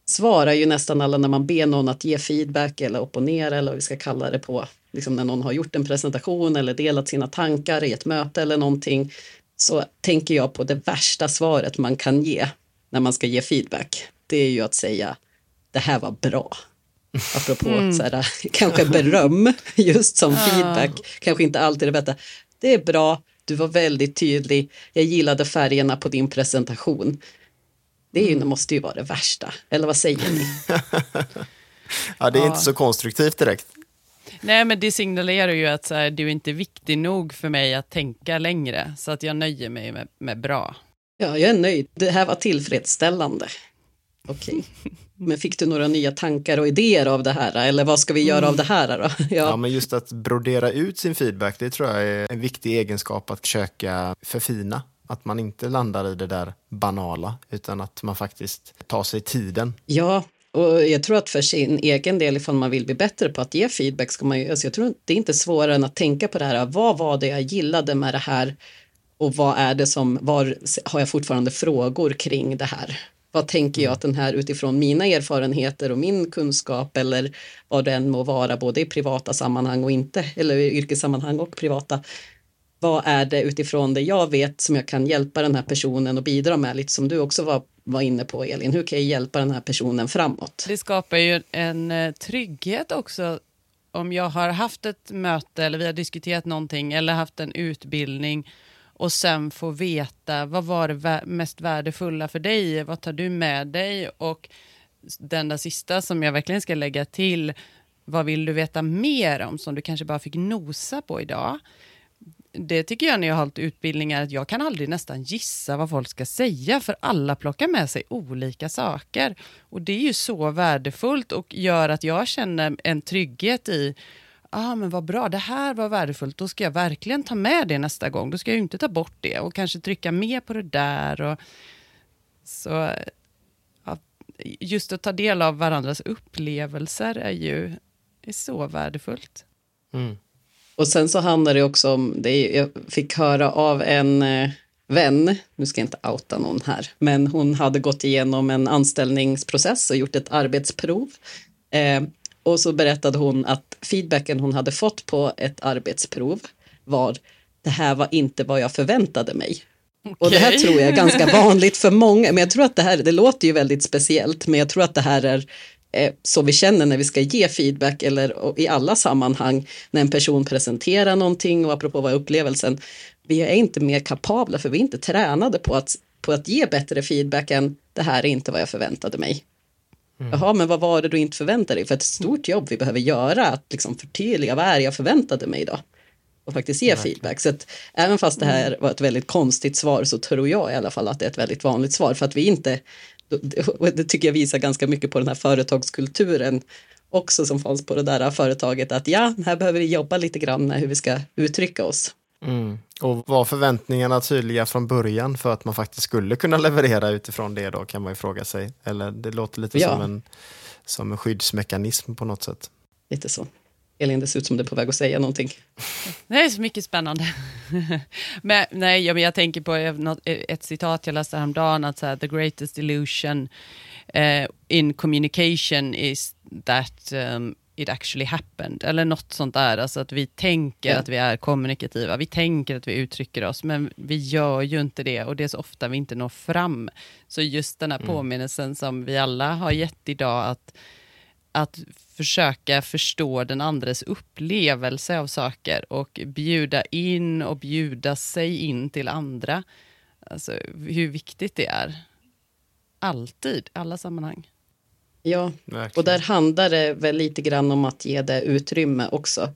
svarar ju nästan alla när man ber någon att ge feedback eller opponera eller vad vi ska kalla det på, liksom när någon har gjort en presentation eller delat sina tankar i ett möte eller någonting, så tänker jag på det värsta svaret man kan ge när man ska ge feedback. Det är ju att säga det här var bra. Apropå så här, kanske beröm just som feedback, kanske inte alltid det bästa. Det är bra, du var väldigt tydlig, jag gillade färgerna på din presentation. Det är ju, det måste ju vara det värsta, eller vad säger ni? [laughs] Ja, det är Ja. inte så konstruktivt direkt. Nej, men det signalerar ju att så här, du är inte viktig nog för mig att tänka längre, så att jag nöjer mig med, med bra. Ja, jag är nöjd. Det här var tillfredsställande. Okej. Men fick du några nya tankar och idéer av det här? Eller vad ska vi göra av det här då? [laughs] Ja, Ja, men just att brodera ut sin feedback, det tror jag är en viktig egenskap att försöka förfina. Att man inte landar i det där banala, utan att man faktiskt tar sig tiden. ja, och jag tror att för sin egen del, ifall man vill bli bättre på att ge feedback, ska man ju, alltså jag tror det är inte svårare än att tänka på det här. Vad var det jag gillade med det här? Och vad är det som, var har jag fortfarande frågor kring det här? Vad tänker jag att den här utifrån mina erfarenheter och min kunskap eller vad det än må vara, både i privata sammanhang och inte, eller i yrkessammanhang och privata. Vad är det utifrån det jag vet som jag kan hjälpa den här personen och bidra med, lite som du också var var inne på Elin, hur kan jag hjälpa den här personen framåt? Det skapar ju en eh, trygghet också om jag har haft ett möte eller vi har diskuterat någonting eller haft en utbildning och sen få veta vad var det mest värdefulla för dig, vad tar du med dig och den där sista som jag verkligen ska lägga till, vad vill du veta mer om som du kanske bara fick nosa på idag? Det tycker jag när jag har hållit utbildningar, att jag kan aldrig nästan gissa vad folk ska säga, för alla plockar med sig olika saker. Och det är ju så värdefullt och gör att jag känner en trygghet i ah, men vad bra, det här var värdefullt, då ska jag verkligen ta med det nästa gång. Då ska jag inte ta bort det och kanske trycka mer på det där. Och, så ja, just att ta del av varandras upplevelser är ju är så värdefullt. Mm. Och sen så handlar det också om, det jag fick höra av en eh, vän, nu ska jag inte outa någon här, men hon hade gått igenom en anställningsprocess och gjort ett arbetsprov. Eh, och så berättade hon att feedbacken hon hade fått på ett arbetsprov var det här var inte vad jag förväntade mig. Okay. Och det här tror jag är ganska [laughs] vanligt för många, men jag tror att det här, det låter ju väldigt speciellt, men jag tror att det här är eh, så vi känner när vi ska ge feedback eller i alla sammanhang när en person presenterar någonting och apropå vad upplevelsen, vi är inte mer kapabla för vi är inte tränade på att, på att ge bättre feedback än det här är inte vad jag förväntade mig. Mm. Jaha, men vad var det du inte förväntade dig? För ett stort jobb vi behöver göra, att liksom förtydliga vad är jag förväntade mig då? Och faktiskt ge Verkligen. feedback. Så att även fast det här mm. var ett väldigt konstigt svar så tror jag i alla fall att det är ett väldigt vanligt svar. För att vi inte, det tycker jag visar ganska mycket på den här företagskulturen också som fanns på det där företaget att ja, här behöver vi jobba lite grann med hur vi ska uttrycka oss. Mm. Och var förväntningarna tydliga från början för att man faktiskt skulle kunna leverera utifrån det då kan man ju fråga sig. Eller det låter lite ja. som, en, som en skyddsmekanism på något sätt. Lite så. Elin, det ser ut som du är på väg att säga någonting. [laughs] Det är så mycket spännande. [laughs] men, nej, jag, jag tänker på ett citat jag läste häromdagen, att så här, the greatest illusion uh, in communication is that um, it actually happened, eller något sånt där. Alltså att vi tänker ja. att vi är kommunikativa, vi tänker att vi uttrycker oss, men vi gör ju inte det och det är så ofta vi inte når fram. Så just den här mm. påminnelsen som vi alla har gett idag, att, att försöka förstå den andres upplevelse av saker och bjuda in och bjuda sig in till andra. Alltså hur viktigt det är. Alltid, alla sammanhang. Ja, Verkligen. och där handlar det väl lite grann om att ge det utrymme också.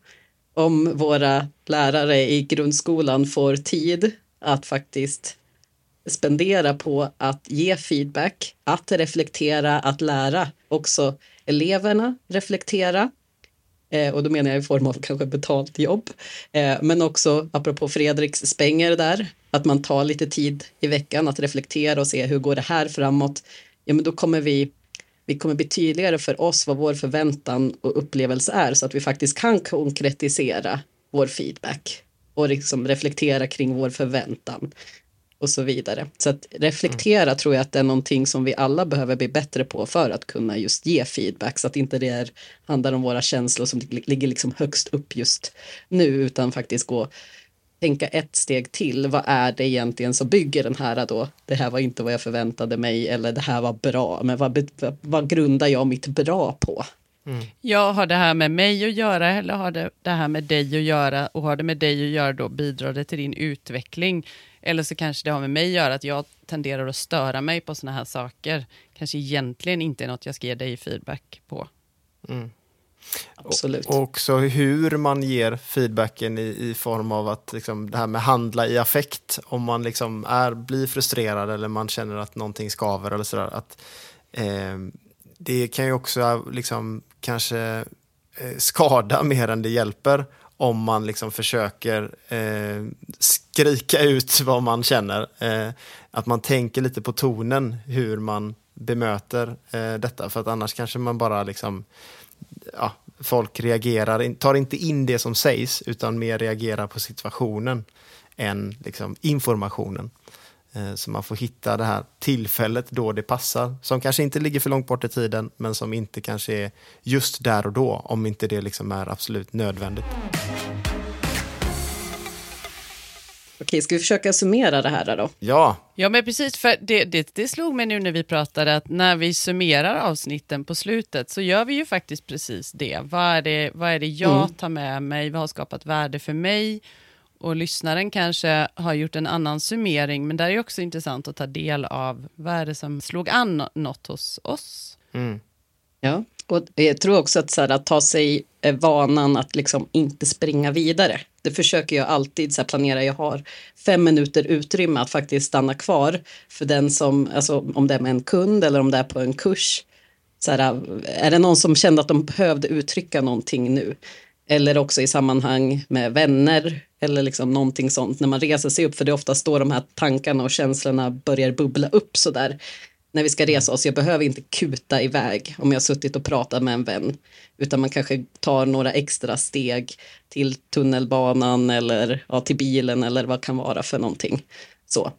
Om våra lärare i grundskolan får tid att faktiskt spendera på att ge feedback, att reflektera, att lära också eleverna reflektera. Eh, och då menar jag i form av kanske betalt jobb. Eh, men också apropå Fredriks Spänger där, att man tar lite tid i veckan att reflektera och se hur går det här framåt. Ja, men då kommer vi vi kommer bli tydligare för oss vad vår förväntan och upplevelse är så att vi faktiskt kan konkretisera vår feedback och liksom reflektera kring vår förväntan och så vidare. Så att reflektera mm. tror jag att det är någonting som vi alla behöver bli bättre på för att kunna just ge feedback så att inte det är, handlar om våra känslor som ligger liksom högst upp just nu utan faktiskt gå tänka ett steg till. Vad är det egentligen som bygger den här då? Det här var inte vad jag förväntade mig eller det här var bra. Men vad, vad grundar jag mitt bra på? Mm. Jag har det här med mig att göra eller har det, det här med dig att göra och har det med dig att göra då bidrar det till din utveckling. Eller så kanske det har med mig att göra att jag tenderar att störa mig på sådana här saker. Kanske egentligen inte är något jag ska ge dig feedback på. Mm. Absolut. Och också hur man ger feedbacken i, i form av att liksom, det här med handla i affekt. Om man liksom är, blir frustrerad eller man känner att någonting skaver eller sådär. Att, eh, det kan ju också eh, liksom, kanske eh, skada mer än det hjälper om man liksom försöker eh, skrika ut vad man känner. Eh, att man tänker lite på tonen hur man bemöter eh, detta. För att annars kanske man bara liksom ja, folk reagerar, tar inte in det som sägs utan mer reagerar på situationen än liksom, informationen. Eh, så man får hitta det här tillfället då det passar, som kanske inte ligger för långt bort i tiden, men som inte kanske är just där och då, om inte det liksom är absolut nödvändigt. Okej, ska vi försöka summera det här då? Ja, Ja, men precis, för det, det, det slog mig nu när vi pratade att när vi summerar avsnitten på slutet så gör vi ju faktiskt precis det. Vad är det, vad är det jag Mm. tar med mig? Vad har skapat värde för mig? Och lyssnaren kanske har gjort en annan summering, men där är också intressant att ta del av vad är det som slog an något hos oss. mm. Ja, och jag tror också att, så här, att ta sig eh, vanan att liksom inte springa vidare. Det försöker jag alltid så här, planera. Jag har fem minuter utrymme att faktiskt stanna kvar för den som, alltså om det är med en kund eller om det är på en kurs. Så här, är det någon som kände att de behövde uttrycka någonting nu? Eller också i sammanhang med vänner eller liksom någonting sånt när man reser sig upp för det är oftast då de här tankarna och känslorna börjar bubbla upp så där när vi ska resa oss. Jag behöver inte kuta iväg om jag har suttit och pratat med en vän. Utan man kanske tar några extra steg till tunnelbanan eller ja, till bilen eller vad kan vara för någonting. Så.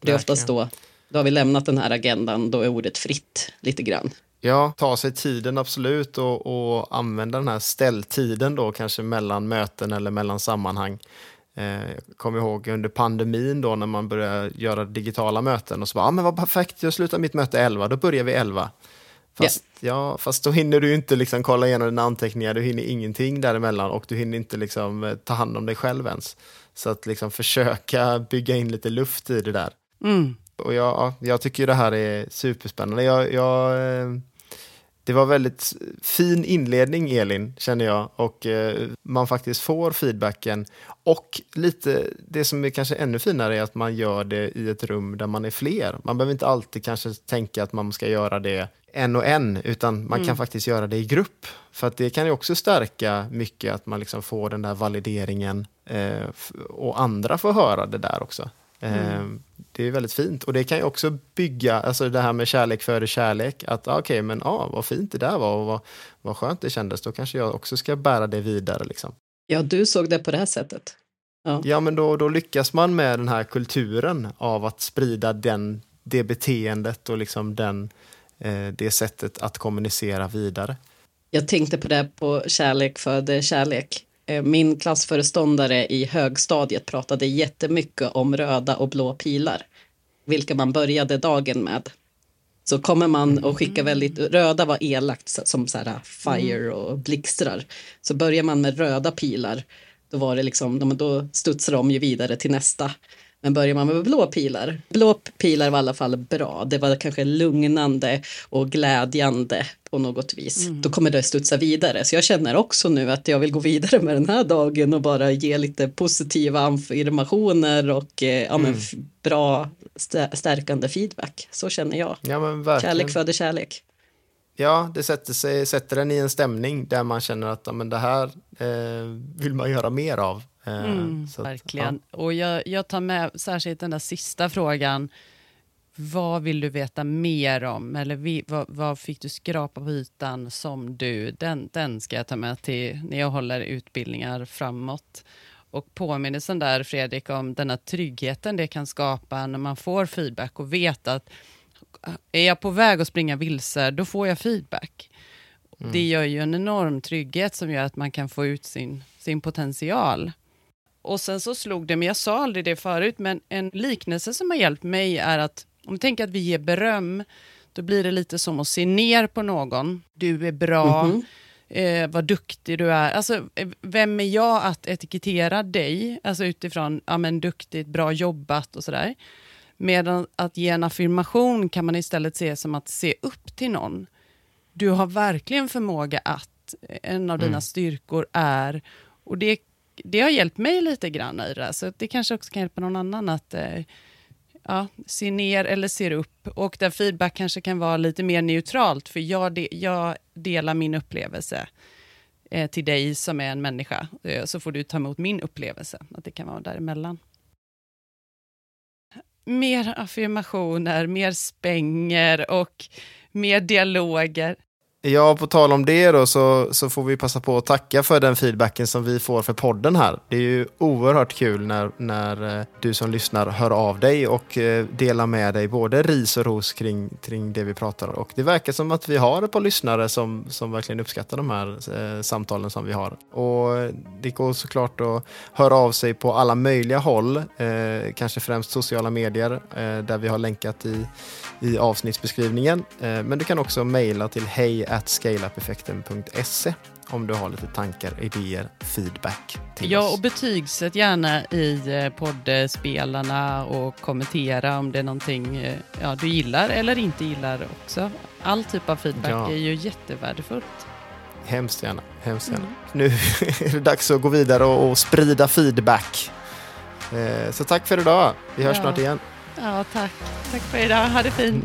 Det är oftast då, då har vi lämnat den här agendan, då är ordet fritt lite grann. Ja, ta sig tiden absolut och, och använda den här ställtiden då kanske mellan möten eller mellan sammanhang. Eh, jag kommer ihåg under pandemin då när man började göra digitala möten och så bara, ah, men vad perfekt, jag slutar mitt möte 11, då börjar vi 11. Fast, ja, fast då hinner du inte liksom kolla igenom dina anteckningar, du hinner ingenting däremellan och du hinner inte liksom eh, ta hand om dig själv ens. Så att liksom försöka bygga in lite luft i det där. Mm. Och jag, ja, jag tycker det här är superspännande. Jag, jag, eh, det var väldigt fin inledning Elin, känner jag. Och eh, man faktiskt får feedbacken. Och lite, det som är kanske ännu finare är att man gör det i ett rum där man är fler. Man behöver inte alltid kanske tänka att man ska göra det en och en, utan man kan faktiskt göra det i grupp. För att det kan ju också stärka mycket att man liksom får den där valideringen eh, och andra får höra det där också. Eh, Det är väldigt fint och det kan ju också bygga, alltså det här med kärlek före kärlek, att ah, okej men ah, vad fint det där var och vad, vad skönt det kändes, då kanske jag också ska bära det vidare liksom. Ja, du såg det på det här sättet. Ja men då, då lyckas man med den här kulturen av att sprida den, det beteendet och liksom den, eh, det sättet att kommunicera vidare. Jag tänkte på det på Kärlek föder kärlek. Eh, Min klassföreståndare i högstadiet pratade jättemycket om röda och blå pilar. Vilka man började dagen med. Så kommer man och skickar väldigt, röda var elakt som så här fire och blixtrar. Så börjar man med röda pilar, då var det liksom, då studsar de ju vidare till nästa. Men börjar man med blå pilar, blå pilar var i alla fall bra. Det var kanske lugnande och glädjande på något vis. Då kommer det studsa vidare. Så jag känner också nu att jag vill gå vidare med den här dagen och bara ge lite positiva affirmationer och eh, ja, men f- bra stä- stärkande feedback. Så känner jag. Ja. Kärlek föder kärlek. Ja, det sätter, sig, sätter den i en stämning där man känner att ja, men det här eh, vill man göra mer av. Eh, Mm, att, verkligen. Och jag, jag tar med särskilt den där sista frågan. Vad vill du veta mer om? Eller vi, vad, vad fick du skrapa på ytan som du? Den, den ska jag ta med till när jag håller utbildningar framåt. Och påminnelsen där, Fredrik, om den här tryggheten det kan skapa när man får feedback och vet att är jag på väg att springa vilse, då får jag feedback. Det gör ju en enorm trygghet som gör att man kan få ut sin, sin potential. Och sen så slog det mig, jag sa aldrig det förut, men en liknelse som har hjälpt mig är att om du tänker att vi ger beröm, då blir det lite som att se ner på någon. Du är bra, eh, vad duktig du är. Alltså, eh, vem är jag att etikettera dig? Alltså utifrån, ja men duktigt, bra jobbat och sådär. Medan att ge en affirmation kan man istället se som att se upp till någon. Du har verkligen förmåga att, en av dina styrkor är, och det, det har hjälpt mig lite grann i det där, så det kanske också kan hjälpa någon annan att eh, ja, se ner eller ser upp. Och där feedback kanske kan vara lite mer neutralt, för jag, de, jag delar min upplevelse eh, till dig som är en människa, eh, så får du ta emot min upplevelse, att det kan vara däremellan. Mer affirmationer, mer spänger och mer dialoger. Ja, på tal om det då så, så får vi passa på att tacka för den feedbacken som vi får för podden här. Det är ju oerhört kul när, när eh, du som lyssnar hör av dig och eh, delar med dig både ris och ros kring, kring det vi pratar om. Och det verkar som att vi har ett par lyssnare som, som verkligen uppskattar de här eh, samtalen som vi har. Och det går såklart att höra av sig på alla möjliga håll, eh, kanske främst sociala medier eh, där vi har länkat i, i avsnittsbeskrivningen. Eh, men du kan också mejla till hej scaleupeffekten.se om du har lite tankar, idéer, feedback till Ja, oss. och betygsätt gärna i eh, poddspelarna och kommentera om det är någonting eh, ja, du gillar eller inte gillar också. All typ av feedback Ja. är ju jättevärdefullt. Hemskt gärna. Hemskt gärna. Mm. Nu [laughs] är det dags att gå vidare och, och sprida feedback. Eh, så tack för idag. Vi hörs Ja. snart igen. Ja, tack. Tack för idag. Ha det fint.